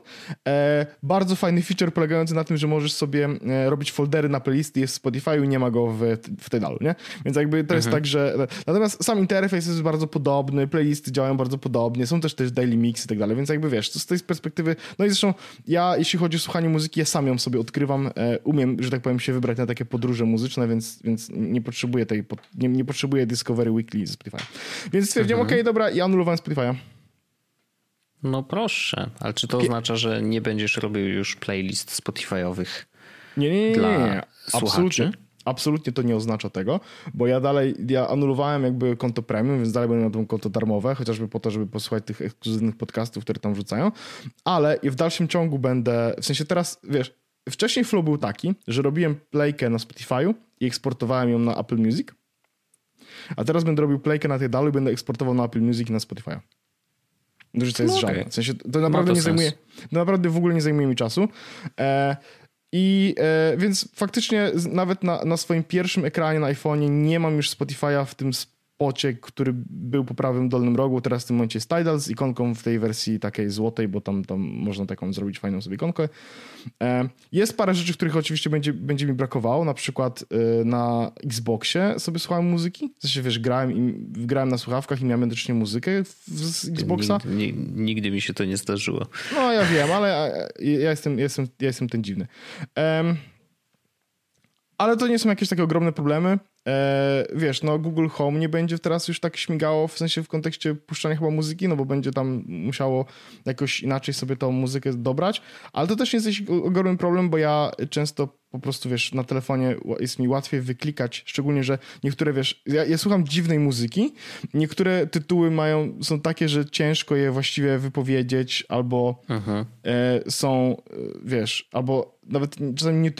E, bardzo fajny feature polegający na tym, że możesz sobie e, robić foldery na playlisty jest w Spotify'u i nie ma go w, w Tidalu, nie? Więc jakby to mhm. jest tak, że... Natomiast sam interfejs jest bardzo podobny, playlisty działają bardzo podobnie, są też też daily mix i tak dalej, więc jakby wiesz, z tej perspektywy, no i zresztą ja, jeśli chodzi o słuchanie muzyki, ja sam ją sobie odkrywam, e, umiem, że tak powiem, się wybrać na takie podróże muzyczne, więc, więc nie potrzebuję tej, nie, nie potrzebuję Discovery Weekly ze Spotify. Więc stwierdziłem, mhm. okej, okay, dobra, ja anulowałem Spotify'a. No proszę, ale czy to oznacza, że nie będziesz robił już playlist Spotify'owych nie, nie, nie, dla nie, Absolutnie. Absolutnie to nie oznacza tego, bo ja dalej, ja anulowałem jakby konto premium, więc dalej będę miał to konto darmowe, chociażby po to, żeby posłuchać tych ekskluzywnych podcastów, które tam wrzucają, ale w dalszym ciągu będę, w sensie teraz, wiesz, wcześniej flow był taki, że robiłem playkę na Spotify'u i eksportowałem ją na Apple Music, a teraz będę robił playkę na tej dalu i będę eksportował na Apple Music i na Spotify. Różnica jest no okay. W sensie, to naprawdę to nie zajmuje, to naprawdę w ogóle nie zajmuje mi czasu. E, i e, więc faktycznie nawet na, na swoim pierwszym ekranie na iPhone'ie nie mam już Spotify'a w tym spocie, który był po prawym dolnym rogu. Teraz w tym momencie jest Tidal z ikonką w tej wersji takiej złotej, bo tam, tam można taką zrobić fajną sobie ikonkę. E, jest parę rzeczy, których oczywiście będzie, będzie mi brakowało. Na przykład e, na Xboxie sobie słuchałem muzyki. W sensie, wiesz, grałem, i, grałem na słuchawkach i miałem identycznie muzykę z Xboxa. Nigdy, nigdy, mi się to nie zdarzyło. No ja wiem, ale ja jestem, ja jestem, ja jestem ten dziwny. Um, ale to nie są jakieś takie ogromne problemy. E, wiesz, no Google Home nie będzie teraz już tak śmigało, w sensie w kontekście puszczania chyba muzyki, no bo będzie tam musiało jakoś inaczej sobie tą muzykę dobrać, ale to też nie jest jakiś ogromny problem, bo ja często po prostu, wiesz, na telefonie jest mi łatwiej wyklikać, szczególnie, że niektóre, wiesz, ja, ja słucham dziwnej muzyki, niektóre tytuły mają, są takie, że ciężko je właściwie wypowiedzieć, albo Mhm. e, są, e, wiesz, albo nawet czasami nie,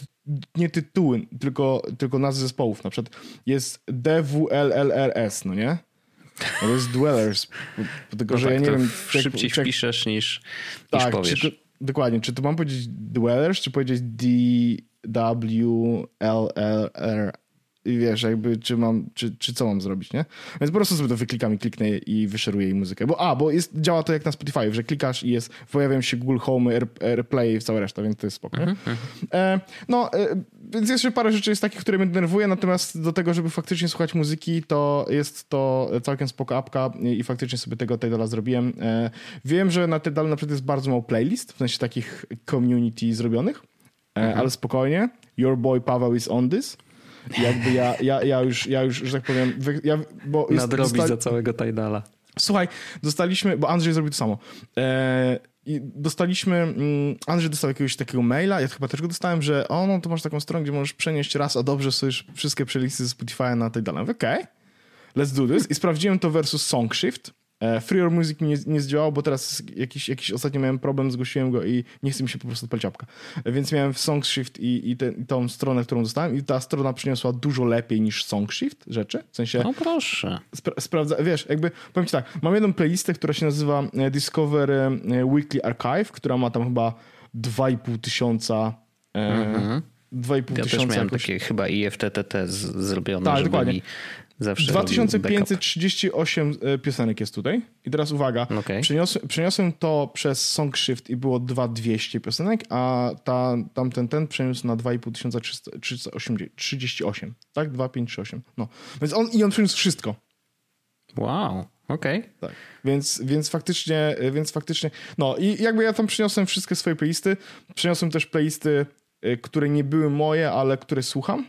nie tytuły, tylko, tylko nazwy zespołów. Na przykład jest DWLLRS, no nie? No to jest Dwellers. Tylko, No że tak, ja nie wiem... szybciej jak, wpiszesz niż, niż tak, powiesz. czy to, dokładnie. Czy to mam powiedzieć Dwellers, czy powiedzieć DWLLR? I wiesz, jakby, czy mam, czy, czy co mam zrobić, nie? Więc po prostu sobie to wyklikam i kliknę i wyszeruję jej muzykę. Bo, a, bo jest, działa to jak na Spotify, że klikasz i jest, pojawiają się Google Home, Air, AirPlay i cała reszta, więc to jest spoko. nie? E, no, e, więc jeszcze parę rzeczy jest takich, które mnie denerwuje, natomiast do tego, żeby faktycznie słuchać muzyki, to jest to całkiem spoko apka i, faktycznie sobie tego Tidala zrobiłem. E, wiem, że na Tidalu na przykład jest bardzo mało playlist, w sensie takich community zrobionych, e, ale spokojnie. Your boy Paweł is on this. Jakby ja, ja, ja, już, ja już, że tak powiem, ja, bo jest, Nadrobić dosta- za całego Tidala. Słuchaj, dostaliśmy, bo Andrzej zrobił to samo. E, i dostaliśmy, mm, Andrzej dostał jakiegoś takiego maila, ja chyba też go dostałem, że o, no to masz taką stronę, gdzie możesz przenieść raz, a dobrze sobie wszystkie playlisty ze Spotify'a na tej dalej. Okej, okay. let's do this. I sprawdziłem to versus SongShift. E, Free Your Music mi nie, nie zdziałał, bo teraz jakiś, jakiś ostatnio miałem problem, zgłosiłem go i nie chce mi się po prostu odpalić apka. Więc miałem SongShift i, i, te, i tą stronę, którą dostałem i ta strona przyniosła dużo lepiej niż SongShift rzeczy. W sensie No proszę. spra- sprawdza, wiesz, jakby, powiem ci tak, mam jedną playlistę, która się nazywa e, Discover e, Weekly Archive, która ma tam chyba 2,5 tysiąca e, 2,5 Ja też tysiąca miałem jakoś, takie chyba IFTTT z, zrobione, Tak, żeby dokładnie. mi zawsze robił backup. 2538 e, piosenek jest tutaj. I teraz uwaga, Okej. przeniosłem, przeniosłem to przez SongShift i było 2200 piosenek, a ta, tamten ten przeniósł na 2538, tak? 2538. No. Więc on, i on przeniósł wszystko. Wow, okej. Tak. Więc, więc faktycznie, więc faktycznie, no i jakby ja tam przyniosłem wszystkie swoje playlisty, przyniosłem też playlisty, y, które nie były moje, ale które słucham, E,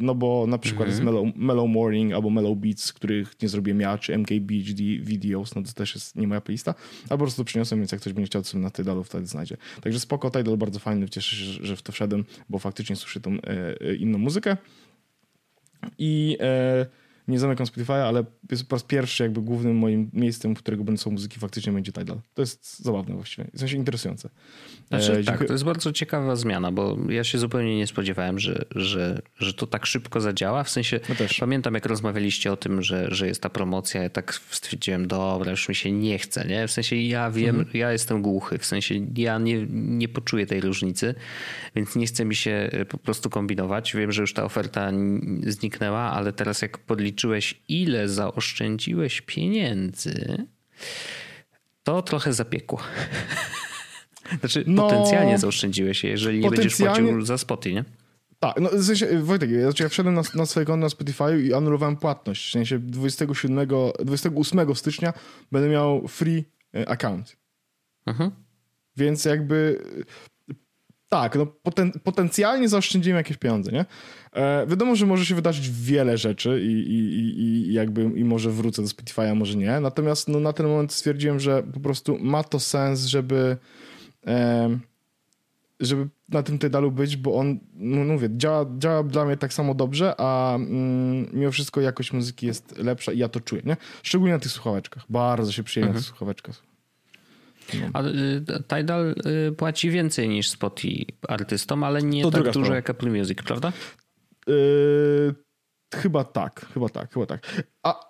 no bo na przykład jest Mellow, Mellow Morning albo Mellow Beats, których nie zrobiłem ja, czy MKBHD Videos, no to też jest nie moja playlista, a po prostu przyniosłem, więc jak ktoś będzie chciał, sobie na Tidalu wtedy znajdzie. Także spoko, Tidal bardzo fajny, cieszę się, że- że w to wszedłem, bo faktycznie słyszę tą e, e, inną muzykę. I e, nie zamykam Spotify'a, ale jest po raz pierwszy jakby głównym moim miejscem, w którego będą są muzyki, faktycznie będzie Tidal. To jest zabawne właściwie, w sensie interesujące. Znaczy, E, tak, to jest bardzo ciekawa zmiana, bo ja się zupełnie nie spodziewałem, że, że, że to tak szybko zadziała. W sensie też. pamiętam, jak rozmawialiście o tym, że, że jest ta promocja, ja tak stwierdziłem, dobra, już mi się nie chce, nie? W sensie ja wiem, Mhm. ja jestem głuchy, w sensie ja nie, nie poczuję tej różnicy, więc nie chce mi się y, po prostu kombinować. Wiem, że już ta oferta zniknęła, ale teraz jak podliczyłeś, ile zaoszczędziłeś pieniędzy, to trochę zapiekło. Znaczy, No, potencjalnie zaoszczędziłeś je, jeżeli nie będziesz płacił za spoty, nie? Tak, no w sensie, Wojtek, ja, ja wszedłem na, na swoje konto na Spotify i anulowałem płatność. W sensie 27, 28 stycznia będę miał free e, account. Mhm. Więc jakby tak, no poten, potencjalnie zaoszczędziłem jakieś pieniądze, nie? E, wiadomo, że może się wydarzyć wiele rzeczy i, i, i, jakby i może wrócę do Spotify'a, może nie. Natomiast no, na ten moment stwierdziłem, że po prostu ma to sens, żeby em, żeby na tym Tidalu być, bo on, no mówię, działa, działa dla mnie tak samo dobrze, a mm, mimo wszystko jakość muzyki jest lepsza i ja to czuję, nie? Szczególnie na tych słuchaweczkach. Bardzo się przyjemnie na tych słuchaweczkach. A y, Tidal y, płaci więcej niż Spotify artystom, ale nie To tak dużo sprawa. jak Apple Music, prawda? Yy, chyba tak, chyba tak, chyba tak. A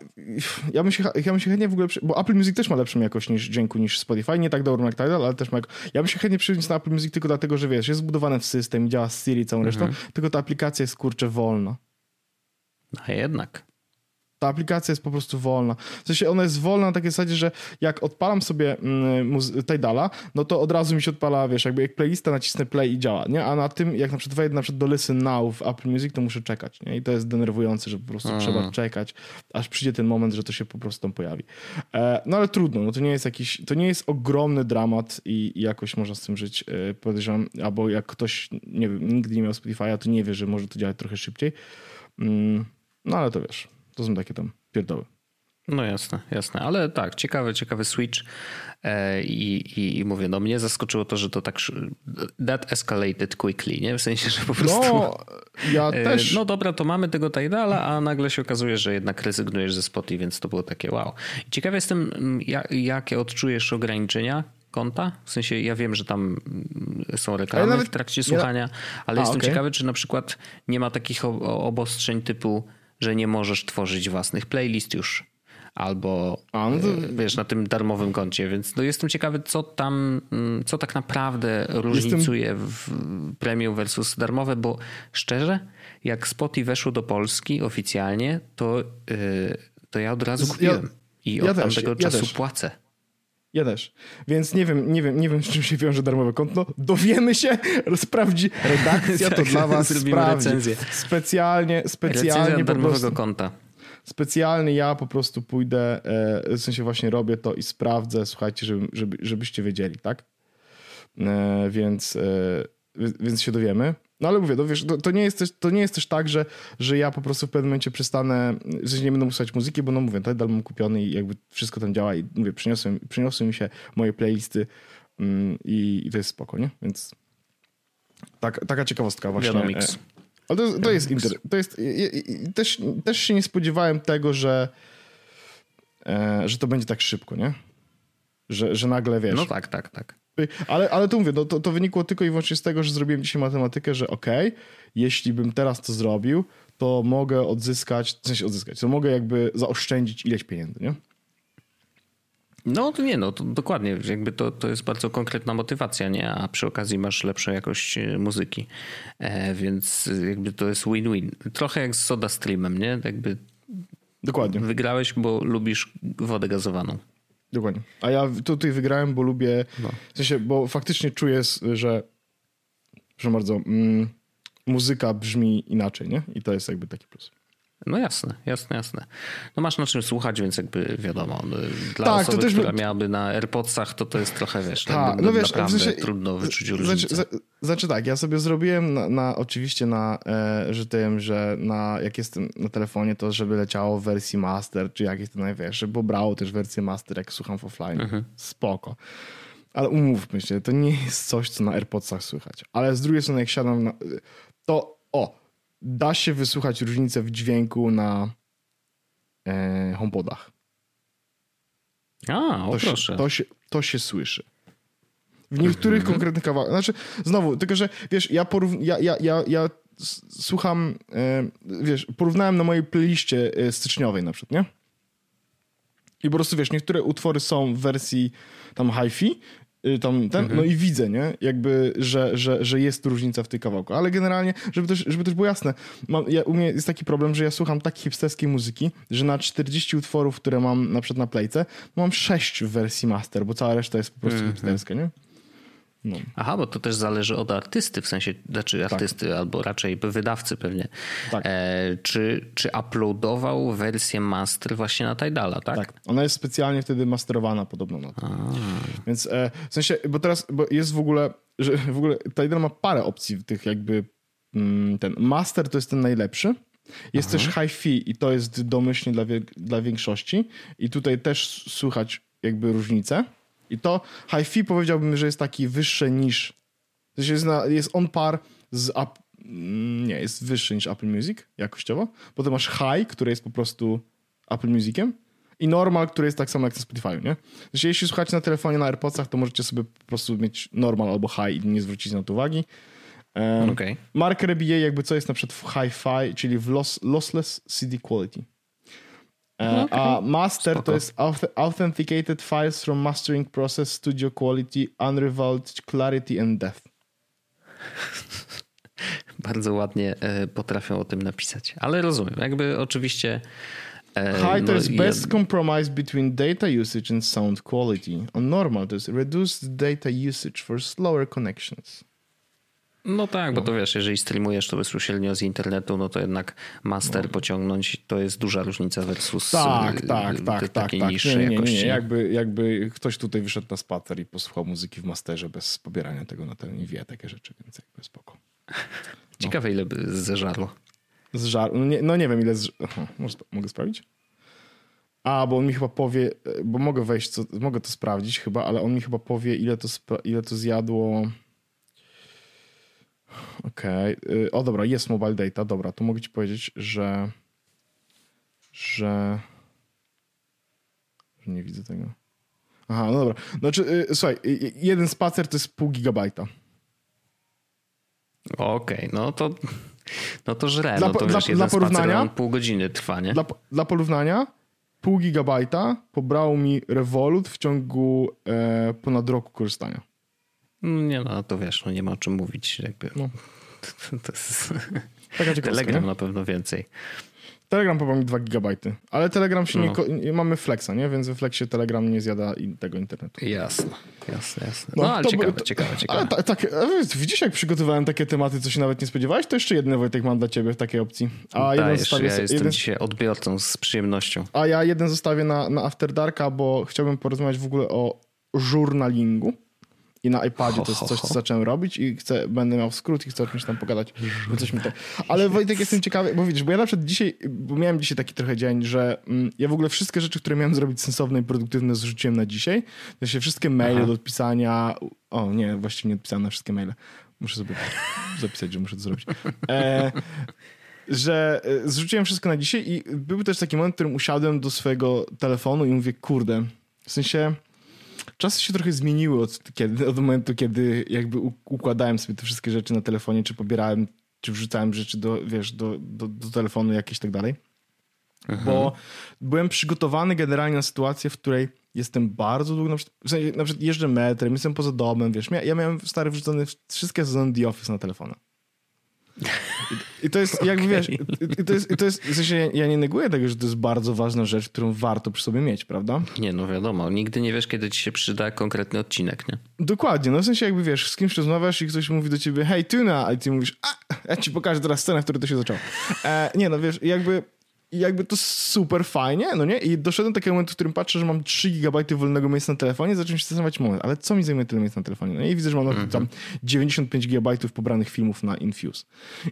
ja bym się, ja bym się chętnie w ogóle, bo Apple Music też ma lepszą jakość niż dźwięku niż Spotify, nie tak dobrą jak Tidal, ale też ma, ja bym się chętnie przyniósł na Apple Music tylko dlatego, że wiesz, jest zbudowane w system, działa z Siri całą resztą, tylko ta aplikacja jest kurczę wolna. A jednak. Ta aplikacja jest po prostu wolna. W sensie ona jest wolna na takiej zasadzie, że jak odpalam sobie mm, Tidala, no to od razu mi się odpala, wiesz, jakby jak playlista nacisnę play i działa, nie? A na tym, jak na przykład wejdę na przykład do Listen Now w Apple Music, to muszę czekać, nie? I to jest denerwujące, że po prostu mm. trzeba czekać, aż przyjdzie ten moment, że to się po prostu tam pojawi. E, no ale trudno, no to nie jest jakiś, to nie jest ogromny dramat i, i jakoś można z tym żyć, e, podejrzewam, albo jak ktoś, nie wiem, nigdy nie miał Spotify'a, to nie wie, że może to działać trochę szybciej. Mm, no ale to wiesz, to są takie tam pierdoły. No jasne, jasne, ale tak, ciekawy, ciekawy switch e, i, i, i, mówię, no mnie zaskoczyło to, że to tak that escalated quickly, nie? W sensie, że po prostu no, ja e, też... no dobra, to mamy tego Tidala, a nagle się okazuje, że jednak rezygnujesz ze Spotify, więc to było takie wow. Ciekawy jestem, jak, jakie odczujesz ograniczenia konta? W sensie ja wiem, że tam są reklamy nawet, w trakcie słuchania, ja... ale a, jestem okay. ciekawy, czy na przykład nie ma takich obostrzeń typu, że nie możesz tworzyć własnych playlist już. Albo no. E, wiesz, na tym darmowym koncie, więc no jestem ciekawy, co tam, mm, co tak naprawdę różnicuje jestem... w premium versus darmowe, bo szczerze, jak Spotify weszło do Polski oficjalnie, to, yy, to ja od razu kupiłem. Ja, I od ja tamtego też, czasu ja płacę. Ja też. Więc nie wiem, nie wiem, nie wiem, z czym się wiąże darmowe konto. Dowiemy się, sprawdzi redakcja, to tak, dla was sprawdzi. Recenzję. Specjalnie, specjalnie po prostu, konta. Specjalnie ja po prostu pójdę, e, w sensie właśnie robię to i sprawdzę, słuchajcie, żeby, żeby, żebyście wiedzieli, tak? E, więc, e, więc się dowiemy. No ale mówię, no wiesz, to, to, nie jest też, to nie jest też tak, że, że ja po prostu w pewnym momencie przestanę, że nie będę słuchać muzyki, bo no mówię, Tidal mam kupiony i jakby wszystko tam działa i mówię, przyniosłem, przyniosły mi się moje playlisty mm, i, i, to jest spoko, nie? Więc tak, taka ciekawostka właśnie. Wiadomix. E, ale to, to jest, inter, to jest też, też się nie spodziewałem tego, że, e, że to będzie tak szybko, nie? Że, że nagle wiesz. No tak, tak, tak. Ale, ale to mówię, to, to, to wynikło tylko i wyłącznie z tego, że zrobiłem dzisiaj matematykę, że okej, okay, jeśli bym teraz to zrobił, to mogę odzyskać, w sensie odzyskać, to mogę jakby zaoszczędzić ileś pieniędzy, nie? No to nie, no to dokładnie, jakby to, to jest bardzo konkretna motywacja, nie? A przy okazji masz lepszą jakość e, muzyki, e, więc jakby to jest win-win. Trochę jak z Soda Streamem, nie? Jakby Dokładnie. Wygrałeś, bo lubisz wodę gazowaną. Dokładnie. A ja tutaj wygrałem, bo lubię. No. W sensie, bo faktycznie czuję, że. Proszę bardzo. Mm, muzyka brzmi inaczej, nie? I to jest jakby taki plus. No jasne, jasne, jasne. No masz na czym słuchać, więc jakby wiadomo, no, dla tak, osoby, która by... miałaby na AirPodsach, to to jest trochę, wiesz, tak, no wiesz, naprawdę w sensie, trudno wyczuć różnicę. Znaczy, znaczy tak, ja sobie zrobiłem na, na oczywiście na, e, że tym, że na, jak jestem na telefonie, to żeby leciało w wersji master, czy jak jest to najwyższe, bo brało też wersję master, jak słucham w offline. Mhm. Spoko. Ale umówmy się, to nie jest coś, co na AirPodsach słychać. Ale z drugiej strony, jak siadam na... To, o, da się wysłuchać różnicę w dźwięku na e, HomePodach. A, o to proszę. Się, to, się, to się słyszy. W niektórych mhm. konkretnych kawałkach. Znaczy, znowu, tylko że wiesz, ja, porów, ja, ja, ja, ja słucham, e, wiesz, porównałem na mojej playliście e, styczniowej na przykład, nie? I po prostu wiesz, niektóre utwory są w wersji tam hi-fi, tam ten, mhm. no i widzę, nie? Jakby, że, że, że jest różnica w tej kawałku. Ale generalnie, żeby też, żeby też było jasne, mam, ja, u mnie jest taki problem, że ja słucham tak hipsterskiej muzyki, że na 40 utworów, które mam na przykład na playce, mam 6 w wersji master, bo cała reszta jest po prostu mhm. hipsterska, nie? No. Aha, bo to też zależy od artysty, w sensie, znaczy tak. artysty tak. albo raczej wydawcy pewnie. Tak. E, czy, czy uploadował wersję master właśnie na Tidala, tak? Tak, ona jest specjalnie wtedy masterowana podobno na to. A. Więc e, w sensie, bo teraz bo jest w ogóle, że w ogóle Tidal ma parę opcji tych jakby mm, ten master to jest ten najlepszy. Jest Aha. też hi-fi i to jest domyślnie dla, dla większości i tutaj też słychać jakby różnicę. I to hi-fi powiedziałbym, że jest taki wyższy niż. Jest, na, jest on par z. Up, mm, nie, jest wyższy niż Apple Music jakościowo. Potem masz high, który jest po prostu Apple Musiciem. I normal, który jest tak samo jak na Spotify, nie? Znaczy, jeśli słuchacie na telefonie, na AirPodsach, to możecie sobie po prostu mieć normal albo high i nie zwrócić na to uwagi. Um, okay. Mark RBA jakby co jest na przykład w hi-fi, czyli w loss, lossless CD quality. E, okay. A master Spoko. to jest authenticated files from mastering process, studio quality, unrivaled clarity and depth. Bardzo ładnie e, potrafią o tym napisać, ale rozumiem. Jakby oczywiście High to jest best compromise between data usage and sound quality. On normal to jest reduced data usage for slower connections. No tak, bo to wiesz, jeżeli streamujesz to bezpośrednio z internetu, no to jednak master no. pociągnąć to jest duża różnica versus tak, tak, tak, tak, takiej tak. niższej nie, nie, nie, nie. Jakby, jakby ktoś tutaj wyszedł na spacer i posłuchał muzyki w masterze bez pobierania tego na ten i wie takie rzeczy, więc jakby spoko. No. Ciekawe ile by zeżarło. Zżar... No, nie, no nie wiem ile z... Może, mogę sprawdzić? A, bo on mi chyba powie, bo mogę wejść, co, mogę to sprawdzić chyba, ale on mi chyba powie ile to, ile to zjadło... Okej. Okay. O dobra, jest mobile data. Dobra, to mogę ci powiedzieć, że że nie widzę tego. Aha, no dobra. Znaczy, słuchaj, jeden spacer to jest pół gigabajta. Okej, okay, no to no to żre, dla, no to dla, wiesz, dla porównania, pół godziny trwa, nie? Dla, dla porównania, pół gigabajta pobrał mi Revolut w ciągu e, ponad roku korzystania. Nie no, to wiesz, no nie ma o czym mówić. Jakby. No. To, to jest... Taka Telegram nie? na pewno więcej. Telegram pobrał mi 2 gigabajty, ale Telegram się no. nie, mamy Flexa, nie? Więc we Flexie Telegram nie zjada tego internetu. Jasne, jasne, jasne. No, no ale to, ciekawe, to, ciekawe, ciekawe. Ale ta, tak, widzisz jak przygotowałem takie tematy, co się nawet nie spodziewałeś? To jeszcze jeden Wojtek mam dla ciebie w takiej opcji. A Dajesz, jeden zostawię, ja jestem jeden... dzisiaj odbiorcą z przyjemnością. A ja jeden zostawię na, na After Darka, bo chciałbym porozmawiać w ogóle o żurnalingu i na iPadzie to jest coś, co zacząłem robić i chcę, będę miał skrót i chcę o czymś tam pogadać. Bo coś mi tak. Ale Wojtek, jestem ciekawy, bo widzisz, bo ja na przykład dzisiaj, bo miałem dzisiaj taki trochę dzień, że mm, ja w ogóle wszystkie rzeczy, które miałem zrobić sensowne i produktywne zrzuciłem na dzisiaj. To się wszystkie maile Aha. do odpisania, o nie, właściwie nie odpisałem na wszystkie maile. Muszę sobie zapisać, że muszę to zrobić. E, że e, zrzuciłem wszystko na dzisiaj i był też taki moment, w którym usiadłem do swojego telefonu i mówię, kurde, w sensie czasy się trochę zmieniły od, kiedy, od momentu, kiedy jakby układałem sobie te wszystkie rzeczy na telefonie, czy pobierałem, czy wrzucałem rzeczy do, wiesz, do, do, do telefonu jakieś tak dalej. Aha. Bo byłem przygotowany generalnie na sytuację, w której jestem bardzo długo, na przykład, w sensie, na przykład jeżdżę metrem, jestem poza domem, wiesz, ja miałem stary wrzucony wszystkie sezony The Office na telefonę. I, to jest, okay. jakby wiesz, i to jest, i to jest w sensie ja nie neguję tego, że to jest bardzo ważna rzecz, którą warto przy sobie mieć, prawda? Nie, no wiadomo, nigdy nie wiesz, kiedy ci się przyda konkretny odcinek, nie? Dokładnie, no w sensie jakby wiesz, z kimś rozmawiasz i ktoś mówi do ciebie, hej, tuna, a ty mówisz, a, ja ci pokażę teraz scenę, w której to się zaczęło. E, nie, no wiesz, jakby i jakby to super fajnie, no nie? I doszedłem do takiego momentu, w którym patrzę, że mam 3 GB wolnego miejsca na telefonie, zacząłem się zastanawiać, moment, ale co mi zajmuje tyle miejsca na telefonie? No i widzę, że mam mm -hmm. tam 95 GB pobranych filmów na Infuse.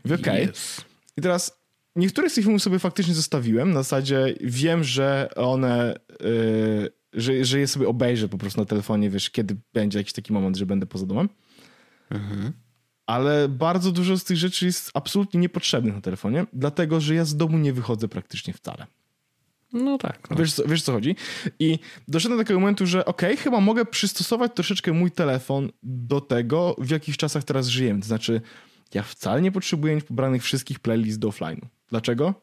I okej. Okay. Yes. I teraz niektóre z tych filmów sobie faktycznie zostawiłem, na zasadzie wiem, że one... Yy, że, że je sobie obejrzę po prostu na telefonie, wiesz, kiedy będzie jakiś taki moment, że będę poza domem. Mhm ale bardzo dużo z tych rzeczy jest absolutnie niepotrzebnych na telefonie, dlatego że ja z domu nie wychodzę praktycznie wcale. No tak. No. Wiesz, wiesz co chodzi? I doszedłem do takiego momentu, że okej, okay, chyba mogę przystosować troszeczkę mój telefon do tego, w jakich czasach teraz żyjemy. To znaczy, ja wcale nie potrzebuję mieć pobranych wszystkich playlist do offline'u. Dlaczego?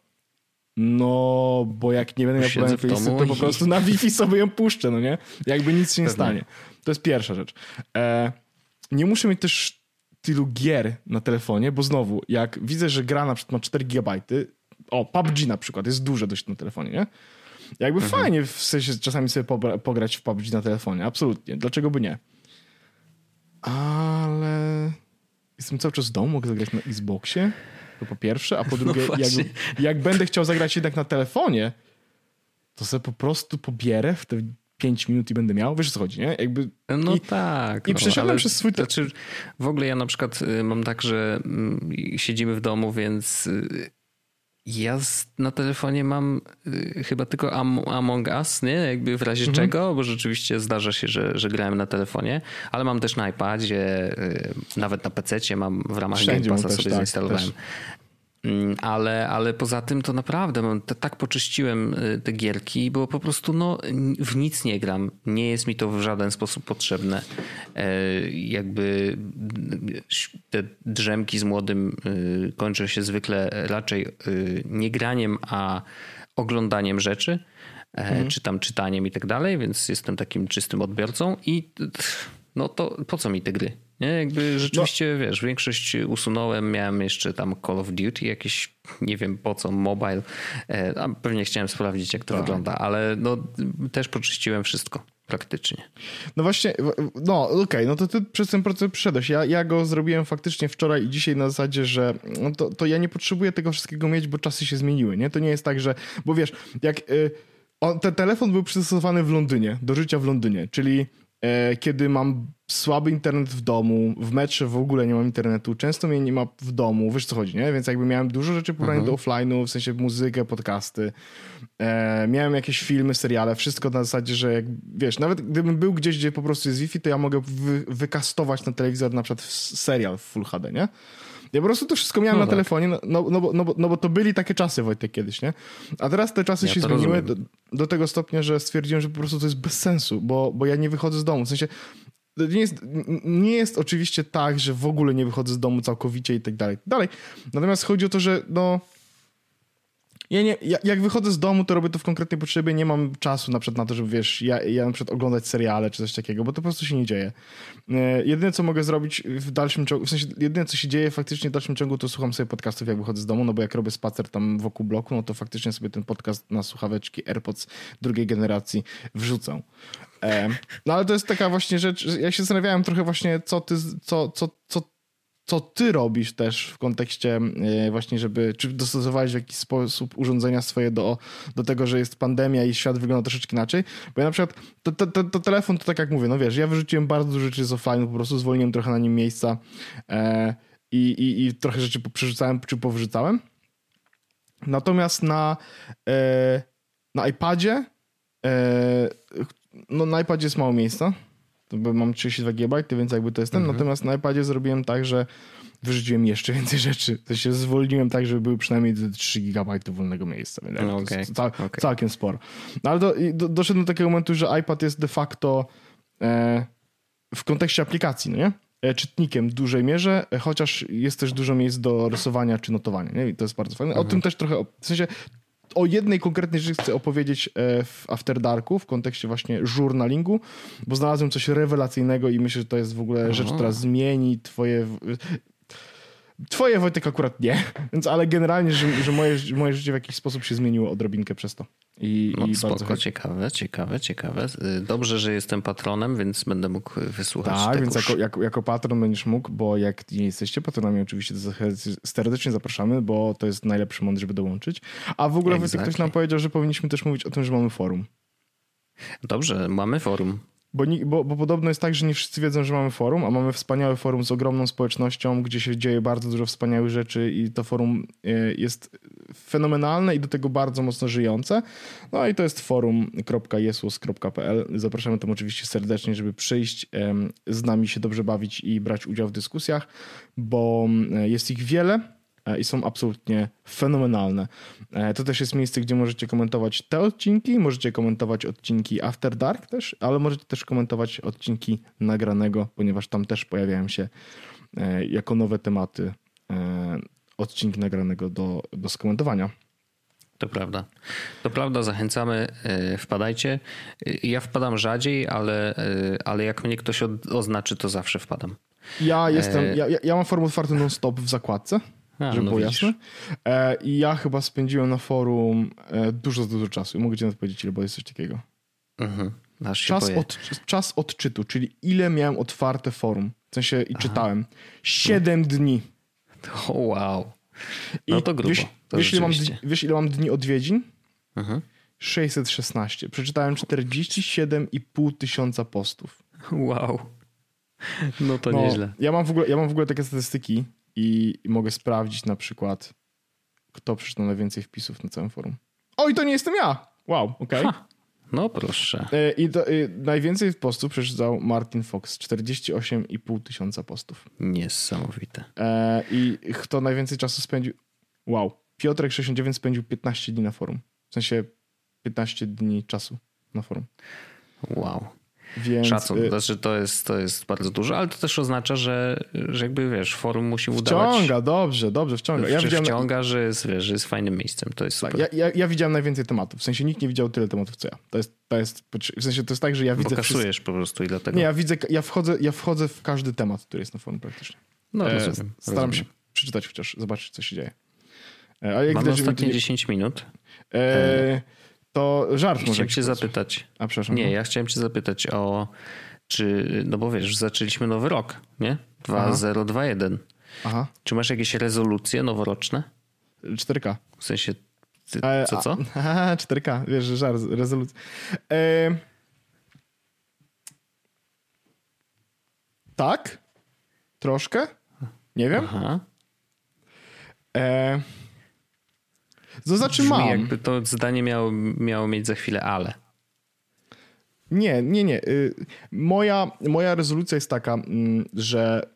No, bo jak nie będę miał pobranych playlisty, to po prostu na Wi-Fi sobie ją puszczę, no nie? Jakby nic się nie stanie. To jest pierwsza rzecz. E, nie muszę mieć też tylu gier na telefonie, bo znowu, jak widzę, że gra na przykład ma 4 GB, o, PUBG na przykład jest duże dość na telefonie, nie? Jakby mhm. fajnie w sensie czasami sobie pograć w PUBG na telefonie, absolutnie. Dlaczego by nie? Ale jestem cały czas w domu, mogę zagrać na Xboxie, to po pierwsze, a po no drugie, no jak, jak będę chciał zagrać jednak na telefonie, to sobie po prostu pobierę w te 5 minut i będę miał, wiesz o co chodzi, nie? Jakby, no i, tak. I no, przesiadłem przez swój... Znaczy, w ogóle ja na przykład y, mam tak, że mm, siedzimy w domu, więc y, ja na telefonie mam y, chyba tylko Among Us, nie? Jakby w razie mhm. czego, bo rzeczywiście zdarza się, że, że grałem na telefonie, ale mam też na iPadzie, nawet na PC mam w ramach Wszędzie Game Passa sobie tak, zainstalowałem. Też. Mm, ale, ale poza tym to naprawdę tak poczyściłem y, te gierki, bo po prostu no, w nic nie gram. Nie jest mi to w żaden sposób potrzebne. E, jakby te drzemki z młodym y, kończą się zwykle raczej y, nie graniem, a oglądaniem rzeczy, e, mhm. czy tam czytaniem i tak dalej, więc jestem takim czystym odbiorcą i no to po co mi te gry? Nie, jakby rzeczywiście, no. wiesz, większość usunąłem, miałem jeszcze tam Call of Duty, jakieś, nie wiem po co, mobile, e, a pewnie chciałem sprawdzić, jak to tak. wygląda, ale no też poczyściłem wszystko praktycznie. No właśnie, no okej, okay, no to ty przez ten proces przeszedłeś. Ja, ja go zrobiłem faktycznie wczoraj i dzisiaj na zasadzie, że no to, to ja nie potrzebuję tego wszystkiego mieć, bo czasy się zmieniły, nie? To nie jest tak, że, bo wiesz, jak... Y, on, ten telefon był przystosowany w Londynie, do życia w Londynie, czyli kiedy mam słaby internet w domu, w metrze w ogóle nie mam internetu, często mnie nie ma w domu, wiesz co chodzi, nie? Więc jakby miałem dużo rzeczy pobranych mhm. do offline'u, w sensie muzykę, podcasty, e, miałem jakieś filmy, seriale, wszystko na zasadzie, że jak, wiesz, nawet gdybym był gdzieś, gdzie po prostu jest Wi-Fi, to ja mogę wy, wykastować na telewizor na przykład serial w Full HD, nie? Ja po prostu to wszystko miałem no na tak. telefonie, no, no, no, bo, no, bo, no bo to byli takie czasy, Wojtek, kiedyś, nie? A teraz te czasy ja się zmieniły do, do, tego stopnia, że stwierdziłem, że po prostu to jest bez sensu, bo, bo ja nie wychodzę z domu. W sensie nie jest, nie jest oczywiście tak, że w ogóle nie wychodzę z domu całkowicie i tak dalej. Dalej. Natomiast chodzi o to, że no ja nie, ja, jak wychodzę z domu, to robię to w konkretnej potrzebie, nie mam czasu na przykład na to, żeby wiesz, ja, ja na przykład oglądać seriale czy coś takiego, bo to po prostu się nie dzieje. E, jedyne, co mogę zrobić w dalszym ciągu, w sensie jedyne, co się dzieje faktycznie w dalszym ciągu, to słucham sobie podcastów, jak wychodzę z domu, no bo jak robię spacer tam wokół bloku, no to faktycznie sobie ten podcast na słuchaweczki AirPods drugiej generacji wrzucę. E, no ale to jest taka właśnie rzecz, ja się zastanawiałem trochę właśnie, co ty, co, co, co co ty robisz też w kontekście e, właśnie, żeby, czy dostosowałeś w jakiś sposób urządzenia swoje do, do tego, że jest pandemia i świat wygląda troszeczkę inaczej, bo ja na przykład, to, to, to, to telefon to tak jak mówię, no wiesz, ja wyrzuciłem bardzo dużo rzeczy z offline, po prostu zwolniłem trochę na nim miejsca e, i, i, i trochę rzeczy przerzucałem czy powrzucałem. Natomiast na, e, na iPadzie e, no na iPadzie jest mało miejsca, bo mam 32 GB, więc jakby to jest ten. Mhm. Natomiast na iPadzie zrobiłem tak, że wyrzuciłem jeszcze więcej rzeczy. To się zwolniłem tak, żeby były przynajmniej 3 GB wolnego miejsca. Więc no, okay. Cał, okay. Całkiem sporo. No, ale do, do, doszedłem do takiego momentu, że iPad jest de facto e, w kontekście aplikacji, no nie? E, czytnikiem w dużej mierze, e, chociaż jest też dużo miejsc do rysowania czy notowania. Nie? I to jest bardzo fajne. Mhm. O tym też trochę, w sensie o jednej konkretnej rzeczy chcę opowiedzieć e, w After Darku w kontekście właśnie journalingu, bo znalazłem coś rewelacyjnego i myślę, że to jest w ogóle rzecz, która zmieni twoje Twoje Wojtek akurat nie, więc ale generalnie, że, że moje, moje życie w jakiś sposób się zmieniło odrobinkę przez to. I, no, i spoko, bardzo ciekawe, ciekawe, ciekawe. Dobrze, że jestem patronem, więc będę mógł wysłuchać Tak, więc jako, jako, jako, patron będziesz mógł, bo jak nie jesteście patronami, oczywiście to serdecznie zapraszamy, bo to jest najlepszy moment, żeby dołączyć. A w ogóle exactly. ktoś nam powiedział, że powinniśmy też mówić o tym, że mamy forum. Dobrze, mamy forum. Bo, bo, bo, podobno jest tak, że nie wszyscy wiedzą, że mamy forum, a mamy wspaniałe forum z ogromną społecznością, gdzie się dzieje bardzo dużo wspaniałych rzeczy i to forum e, jest fenomenalne i do tego bardzo mocno żyjące. No i to jest forum.jesus.pl. Zapraszamy tam oczywiście serdecznie, żeby przyjść, z nami się dobrze bawić i brać udział w dyskusjach, bo jest ich wiele i są absolutnie fenomenalne. E, to też jest miejsce, gdzie możecie komentować te odcinki, możecie komentować odcinki After Dark też, ale możecie też komentować odcinki nagranego, ponieważ tam też pojawiają się e, jako nowe tematy odcinki nagranego do, do skomentowania. To prawda. To prawda, zachęcamy, wpadajcie. Ja wpadam rzadziej, ale, ale jak mnie ktoś oznaczy, to zawsze wpadam. Ja jestem, ja, ja mam formę otwartą non-stop w zakładce. A, żeby no było jasne. E, I ja chyba spędziłem na forum e, dużo, dużo czasu. I mogę ci nawet powiedzieć, ile, bo jest coś takiego. Mhm. Czas, od, czas odczytu, czyli ile miałem otwarte forum. W sensie i Aha. czytałem. Siedem dni. Wow. No to grubo. Wiesz, to wiesz, ile mam, wiesz, ile mam dni odwiedzin? Mhm. 616. Przeczytałem 47,5 tysiąca postów. Wow. No to no, nieźle. Ja mam, w ogóle, ja mam w ogóle takie statystyki, i, mogę sprawdzić na przykład, kto przeczytał najwięcej wpisów na całym forum. O, i to nie jestem ja! Wow, okej. Okay. No proszę. E, I, to, i najwięcej postów przeczytał Martin Fox, 48,5 tysiąca postów. Niesamowite. E, I kto najwięcej czasu spędził? Wow. Piotrek 69 spędził 15 dni na forum. W sensie 15 dni czasu na forum. Wow. Więc, Szacun, y- znaczy to jest, to jest bardzo dużo, ale to też oznacza, że, że jakby wiesz, forum musi udawać. Wciąga, dobrze, dobrze, wciąga. Ja widziałem, wciąga, że jest, wiesz, że jest fajnym miejscem. To jest super. ja, ja, ja widziałem najwięcej tematów. W sensie nikt nie widział tyle tematów, co ja. To jest, to jest, w sensie to jest tak, że ja Bo widzę wszystko. kasujesz po prostu i dlatego. Nie, ja widzę, ja wchodzę, ja wchodzę w każdy temat, który jest na forum praktycznie. no, E, rozumiem, Staram rozumiem. się przeczytać chociaż, zobaczyć, co się dzieje. E, A jak Mamy widać, mi ostatnie nie- 10 minut. e, to żart może Chciałem cię zapytać. A przepraszam. Nie, no. ja chciałem cię zapytać o czy, no bo wiesz, zaczęliśmy nowy rok, nie? 2021. Aha, Czy masz jakieś rezolucje noworoczne? 4K. W sensie, ty, E, co, co? A, haha, 4K, wiesz, żart, rezolucja. E, tak, troszkę, nie wiem. Aha. E, to znaczy Brzmi mam. jakby to zdanie miało, miało mieć za chwilę ale. Nie, nie, nie. Y, Moja, moja rezolucja jest taka, mm, że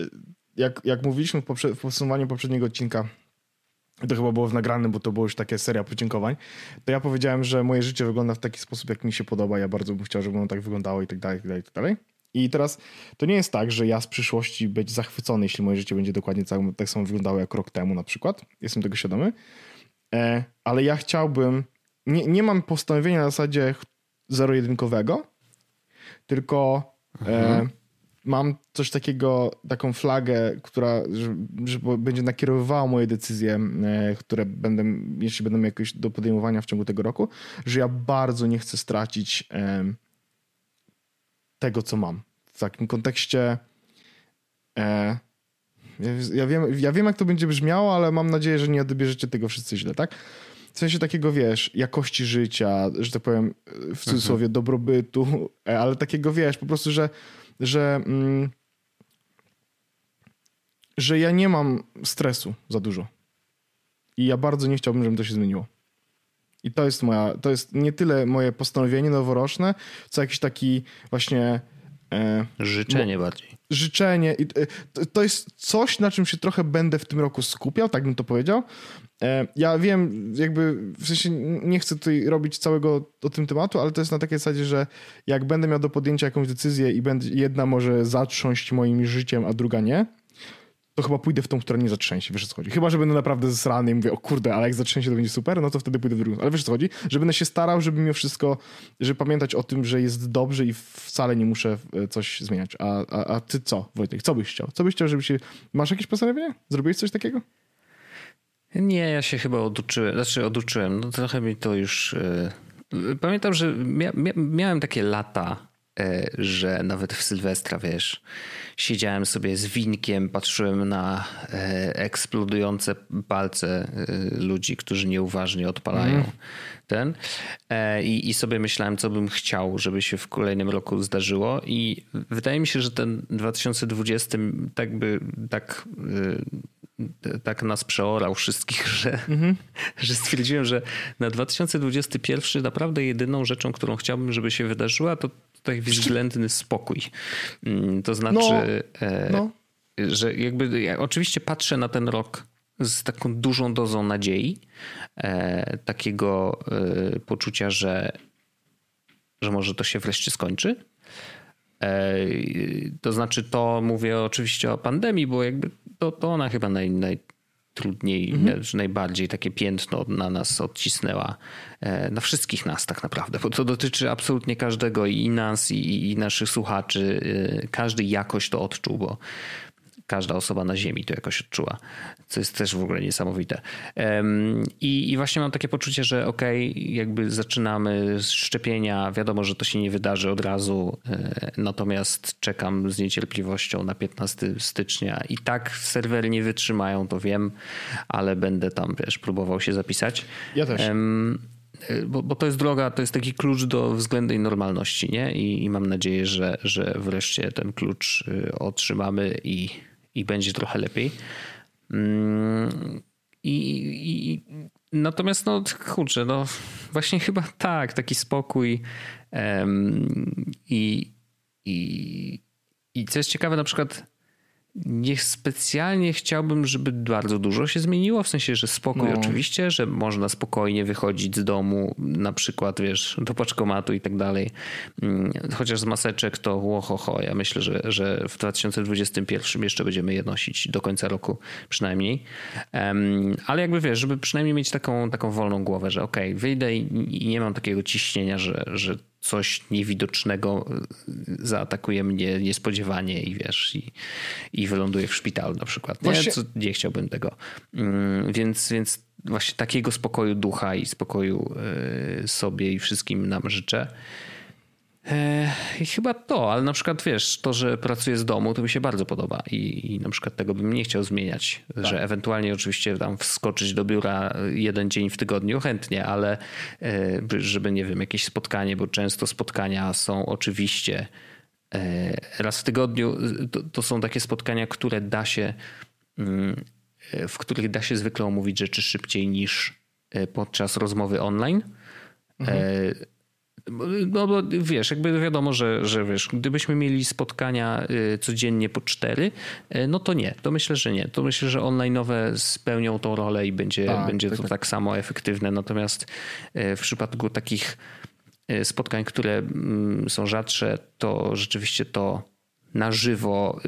y, jak, jak mówiliśmy w, poprze- w podsumowaniu poprzedniego odcinka, to chyba było w nagranym, bo to była już taka seria podziękowań, to ja powiedziałem, że moje życie wygląda w taki sposób, jak mi się podoba. Ja bardzo bym chciał, żeby ono tak wyglądało i tak dalej, i tak dalej, i tak dalej. I teraz to nie jest tak, że ja z przyszłości być zachwycony, jeśli moje życie będzie dokładnie tak, tak samo wyglądało jak rok temu na przykład. Jestem tego świadomy. E, ale ja chciałbym, nie, nie mam postanowienia na zasadzie zero-jedynkowego, tylko e, mam coś takiego, taką flagę, która że, że będzie nakierowywała moje decyzje, e, które będę, jeśli będą jakieś do podejmowania w ciągu tego roku, że ja bardzo nie chcę stracić tego, co mam. W takim kontekście e, ja, ja, wiem, ja wiem, jak to będzie brzmiało, ale mam nadzieję, że nie odbierzecie tego wszyscy źle, tak? W sensie takiego, wiesz, jakości życia, że tak powiem, w cudzysłowie, dobrobytu, e, ale takiego, wiesz, po prostu, że, że, mm, że ja nie mam stresu za dużo. I ja bardzo nie chciałbym, żeby to się zmieniło. I to jest moja, to jest nie tyle moje postanowienie noworoczne, co jakiś taki właśnie e, Życzenie bardziej. życzenie. I e, to- jest coś, na czym się trochę będę w tym roku skupiał, tak bym to powiedział. E, Ja wiem, jakby w sensie nie chcę tutaj robić całego o tym tematu, ale to jest na takiej zasadzie, że jak będę miał do podjęcia jakąś decyzję i jedna może zatrząść moim życiem, a druga nie, to chyba pójdę w tą, która nie zatrzęsie, wiesz o co chodzi. Chyba, że będę naprawdę zrany i mówię, o kurde, ale jak zatrzęsie to będzie super, no to wtedy pójdę w drugą. Ale wiesz o co chodzi? Że będę się starał, żeby mimo wszystko, żeby pamiętać o tym, że jest dobrze i wcale nie muszę e, coś zmieniać. A, a, a ty co, Wojtek? Co byś chciał? Co byś chciał, żeby się... Masz jakieś postanowienie? Zrobiłeś coś takiego? Nie, ja się chyba oduczyłem. Znaczy oduczyłem. No trochę mi to już... yy, Pamiętam, że mia, mia, miałem takie lata, że nawet w Sylwestra, wiesz, siedziałem sobie z winkiem, patrzyłem na yy, eksplodujące palce yy, ludzi, którzy nieuważnie odpalają ten e, i, i sobie myślałem, co bym chciał, żeby się w kolejnym roku zdarzyło. I wydaje mi się, że ten 2020 tak by tak tak nas przeorał wszystkich, że, że stwierdziłem, że na 2021 naprawdę jedyną rzeczą, którą chciałbym, żeby się wydarzyła, to taki względny spokój. Mm, To znaczy, e, no. że jakby ja oczywiście patrzę na ten rok z taką dużą dozą nadziei, e, takiego e, poczucia, że, że może to się wreszcie skończy. To znaczy, to mówię oczywiście o pandemii, bo jakby to, to ona chyba naj, najtrudniej, czy najbardziej takie piętno na nas odcisnęła, e, na wszystkich nas tak naprawdę, bo to dotyczy absolutnie każdego i nas, i, i naszych słuchaczy. E, Każdy jakoś to odczuł, bo każda osoba na Ziemi to jakoś odczuła, co jest też w ogóle niesamowite. I, i właśnie mam takie poczucie, że okej, jakby zaczynamy z szczepienia, wiadomo, że to się nie wydarzy od razu, e, natomiast czekam z niecierpliwością na 15 stycznia i tak serwery nie wytrzymają, to wiem, ale będę tam, wiesz, próbował się zapisać. Ja też. Y, bo, bo to jest droga, to jest taki klucz do względnej normalności, nie? I, i mam nadzieję, że, że wreszcie ten klucz y, otrzymamy i, i będzie trochę lepiej. Mm, I, i, natomiast no kurczę, no właśnie chyba tak, taki spokój em, i, i, i co jest ciekawe, na przykład nie specjalnie chciałbym, żeby bardzo dużo się zmieniło, w sensie, że spokój no. oczywiście, że można spokojnie wychodzić z domu, na przykład, wiesz, do paczkomatu i tak dalej. Mm, chociaż z maseczek to łohoho, ja myślę, że, że w 2021 jeszcze będziemy je nosić do końca roku przynajmniej. Ale jakby wiesz, żeby przynajmniej mieć taką, taką wolną głowę, że okej, okay, wyjdę i, i nie mam takiego ciśnienia, że, że coś niewidocznego y, zaatakuje mnie niespodziewanie i wiesz, i, i wyląduje w szpitalu na przykład. Nie, właśnie... Co, nie chciałbym tego. Mm, więc, więc właśnie takiego spokoju ducha i spokoju y, sobie i wszystkim nam życzę. I chyba to, ale na przykład wiesz, to, że pracuję z domu, to mi się bardzo podoba i, i na przykład tego bym nie chciał zmieniać, tak. że ewentualnie oczywiście tam wskoczyć do biura jeden dzień w tygodniu chętnie, ale e, żeby nie wiem, jakieś spotkanie, bo często spotkania są oczywiście e, raz w tygodniu, to, to są takie spotkania, które da się, mm, w których da się zwykle omówić rzeczy szybciej niż e, podczas rozmowy online. Mhm no bo wiesz, jakby wiadomo, że, że wiesz, gdybyśmy mieli spotkania y, codziennie po cztery, y, no to nie, to myślę, że nie. To myślę, że online'owe spełnią tą rolę i będzie, tak, będzie tak, to tak. tak samo efektywne. Natomiast y, w przypadku takich spotkań, które mm, są rzadsze, to rzeczywiście to na żywo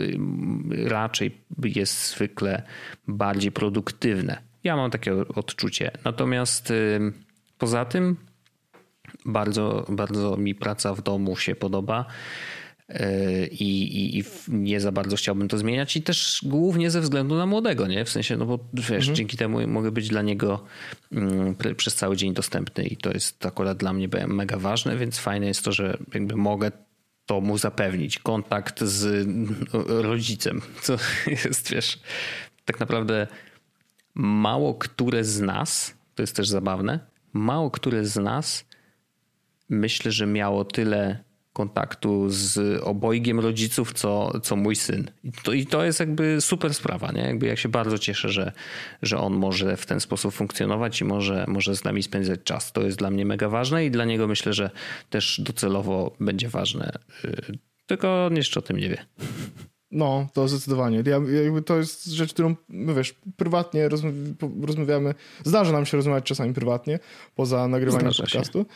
raczej jest zwykle bardziej produktywne. Ja mam takie odczucie. Natomiast poza tym bardzo, bardzo mi praca w domu się podoba. E, I, i, I, nie za bardzo chciałbym to zmieniać i też głównie ze względu na młodego, nie? W sensie, no bo wiesz, mhm. dzięki temu mogę być dla niego mm, przez cały dzień dostępny i to jest akurat dla mnie mega ważne, więc fajne jest to, że jakby mogę to mu zapewnić, kontakt z rodzicem, co jest, wiesz, tak naprawdę mało które z nas, to jest też zabawne, mało które z nas myślę, że miało tyle kontaktu z obojgiem rodziców, co, co mój syn. I to, I to jest jakby super sprawa, nie? Jakby ja się bardzo cieszę, że, że on może w ten sposób funkcjonować i może, może z nami spędzać czas. To jest dla mnie mega ważne i dla niego myślę, że też docelowo będzie ważne. Y, tylko jeszcze o tym nie wie. No, to zdecydowanie. Ja, to jest rzecz, którą, no wiesz, prywatnie rozmawiamy. Zdarza nam się rozmawiać czasami prywatnie, poza nagrywaniem Zdarza podcastu.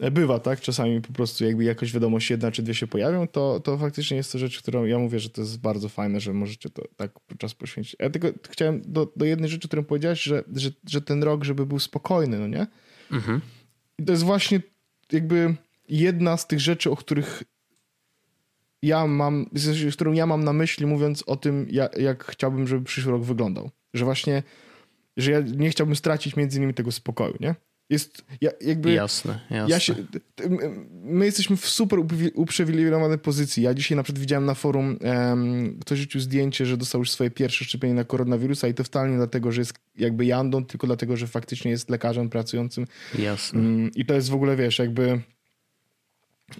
Się. Bywa, tak? Czasami po prostu jakby jakaś wiadomość jedna czy dwie się pojawią, to, to faktycznie jest to rzecz, którą ja mówię, że to jest bardzo fajne, że możecie to tak czas poświęcić. Ja tylko chciałem do, do jednej rzeczy, którą powiedziałeś, że, że, że ten rok, żeby był spokojny, no nie? Mhm. I to jest właśnie jakby jedna z tych rzeczy, o których ja mam, z którą ja mam na myśli, mówiąc o tym, jak, jak chciałbym, żeby przyszły rok wyglądał. Że właśnie, że ja nie chciałbym stracić między innymi tego spokoju, nie? Jest ja, jakby. Jasne, jasne. Ja się, my jesteśmy w super uprzywilejowanej pozycji. Ja dzisiaj na przykład widziałem na forum, um, ktoś rzucił zdjęcie, że dostał już swoje pierwsze szczepienie na koronawirusa i to wcale nie dlatego, że jest jakby jandą, tylko dlatego, że faktycznie jest lekarzem pracującym. Jasne. Um, I to jest w ogóle, wiesz, jakby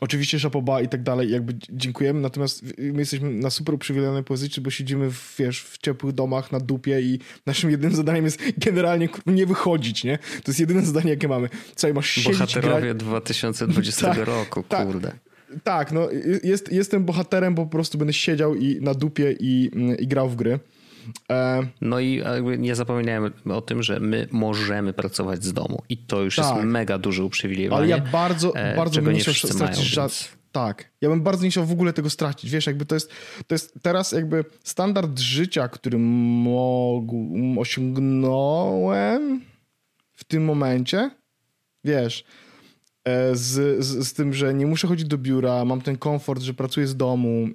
Oczywiście szapoba i tak dalej, jakby dziękujemy, natomiast my jesteśmy na super uprzywilejowanej pozycji, bo siedzimy w, wiesz, w ciepłych domach na dupie i naszym jedynym zadaniem jest generalnie nie wychodzić, nie? To jest jedyne zadanie, jakie mamy. Co, masz siedzieć, Bohaterowie grać... 2020 tak, roku, tak, kurde. Tak, no jest, jestem bohaterem, bo po prostu będę siedział i na dupie i, i grał w gry. E, no i nie zapominajmy o tym, że my możemy pracować z domu i to już tak. jest mega duże uprzywilejowanie. Ale ja bardzo, e, bardzo bym nie chciał stracić więc... Tak. Ja bym bardzo nie chciał w ogóle tego stracić. Wiesz, jakby to jest, to jest teraz jakby standard życia, który mógł, osiągnąłem w tym momencie. Wiesz, z, z, z, tym, że nie muszę chodzić do biura, mam ten komfort, że pracuję z domu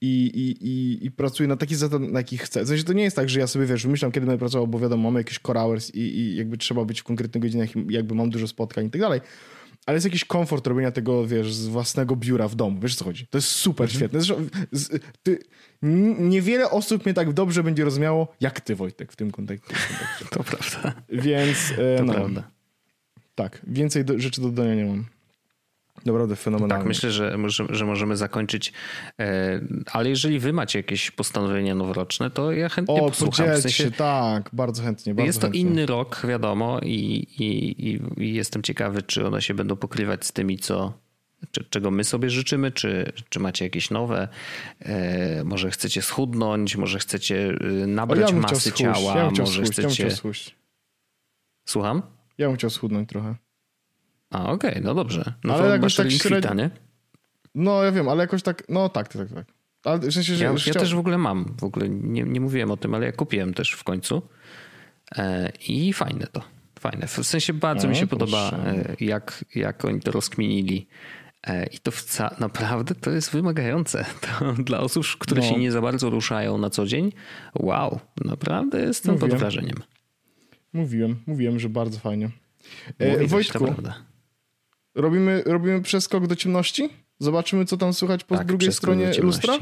i, i, i, i pracuję na taki zasadzie, na jaki chcę. W sensie to nie jest tak, że ja sobie, wiesz, wymyślam, kiedy będę pracował, bo wiadomo, mamy jakieś core hours i, i jakby trzeba być w konkretnych godzinach jakby mam dużo spotkań i tak dalej. Ale jest jakiś komfort robienia tego, wiesz, z własnego biura w domu. Wiesz, co chodzi? To jest super mhm. świetne. Zresztą, z, ty, niewiele osób mnie tak dobrze będzie rozumiało, jak ty, Wojtek, w tym kontekście. To prawda. Więc, e, to no. prawda. Tak, więcej do, rzeczy do dodania nie mam. Naprawdę fenomenalnie. Tak, myślę, że, że, że możemy zakończyć. E, ale jeżeli wy macie jakieś postanowienia noworoczne, to ja chętnie o, posłucham. W sensie, się, tak, bardzo chętnie. Bardzo jest to chętnie. inny rok, wiadomo, i, i, i, jestem ciekawy, czy one się będą pokrywać z tymi, co Czy, czego my sobie życzymy? Czy, czy macie jakieś nowe? E, może chcecie schudnąć, może chcecie y, nabrać ja masy ciała, ja może schudź, chcecie. Ja. Słucham? Ja bym chciał schudnąć trochę. A, okej, okay, no dobrze. No ale to jakoś tak średnio... nie? No ja wiem, ale jakoś tak, no tak, tak, tak. Ale w sensie, że ja, chciał... ja też w ogóle mam, w ogóle nie, nie mówiłem o tym, ale ja kupiłem też w końcu e, i fajne to. Fajne. W sensie bardzo No, mi się proszę. podoba, e, jak, jak oni to rozkminili. E, I to wca, naprawdę to jest wymagające. To dla osób, które No. się nie za bardzo ruszają na co dzień. Wow, naprawdę jestem Mówię. pod wrażeniem. Mówiłem, mówiłem, że bardzo fajnie. E, Wojtku, robimy, robimy przeskok do ciemności? Zobaczymy, co tam słychać po Tak, drugiej stronie lustra?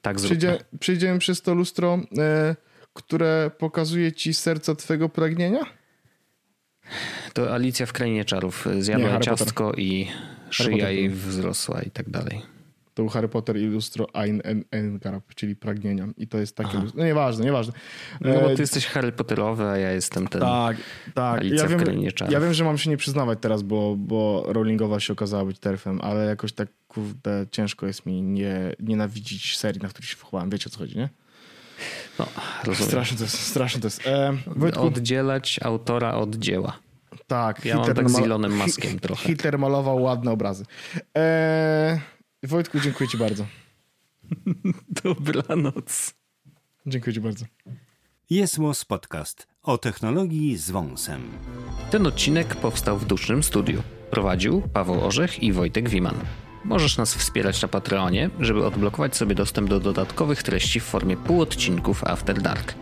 Tak zróbmy. Przejdziemy przez to lustro, e, które pokazuje ci serce twojego pragnienia? To Alicja w Krainie Czarów. Zjadła ciastko i szyja jej wzrosła i tak dalej. To był Harry Potter i lustro Ein en, Engarab, czyli pragnienia. I to jest takie lustro. No nieważne, nieważne. No bo E, ty jesteś Harry Potterowy, a ja jestem ten... Tak, tak. Alicja Ja wiem, ja wiem, że mam się nie przyznawać teraz, bo, bo Rowlingowa się okazała być terfem, ale jakoś tak, kurde, ciężko jest mi nie nienawidzić serii, na której się wychowałem. Wiecie o co chodzi, nie? No, rozumiem. Straszne to jest, straszne to jest. E, Wojtku, Oddzielać autora od dzieła. tak. Ja mam tak z Elonem Muskiem Hi- trochę. Hitler malował ładne obrazy. E, Wojtku, dziękuję ci bardzo. Dobranoc. Dziękuję ci bardzo. Jest Podcast o technologii z wąsem. Ten odcinek powstał w dusznym studiu. Prowadził Paweł Orzech i Wojtek Wiman. Możesz nas wspierać na Patreonie, żeby odblokować sobie dostęp do dodatkowych treści w formie półodcinków After Dark.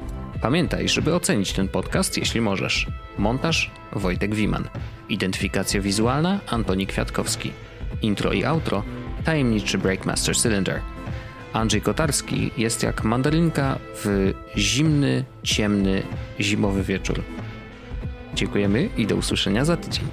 Pamiętaj, żeby ocenić ten podcast, jeśli możesz. Montaż Wojtek Wiman. Identyfikacja wizualna Antoni Kwiatkowski. Intro i outro tajemniczy Breakmaster Cylinder. Andrzej Kotarski jest jak mandarynka w zimny, ciemny, zimowy wieczór. Dziękujemy i do usłyszenia za tydzień.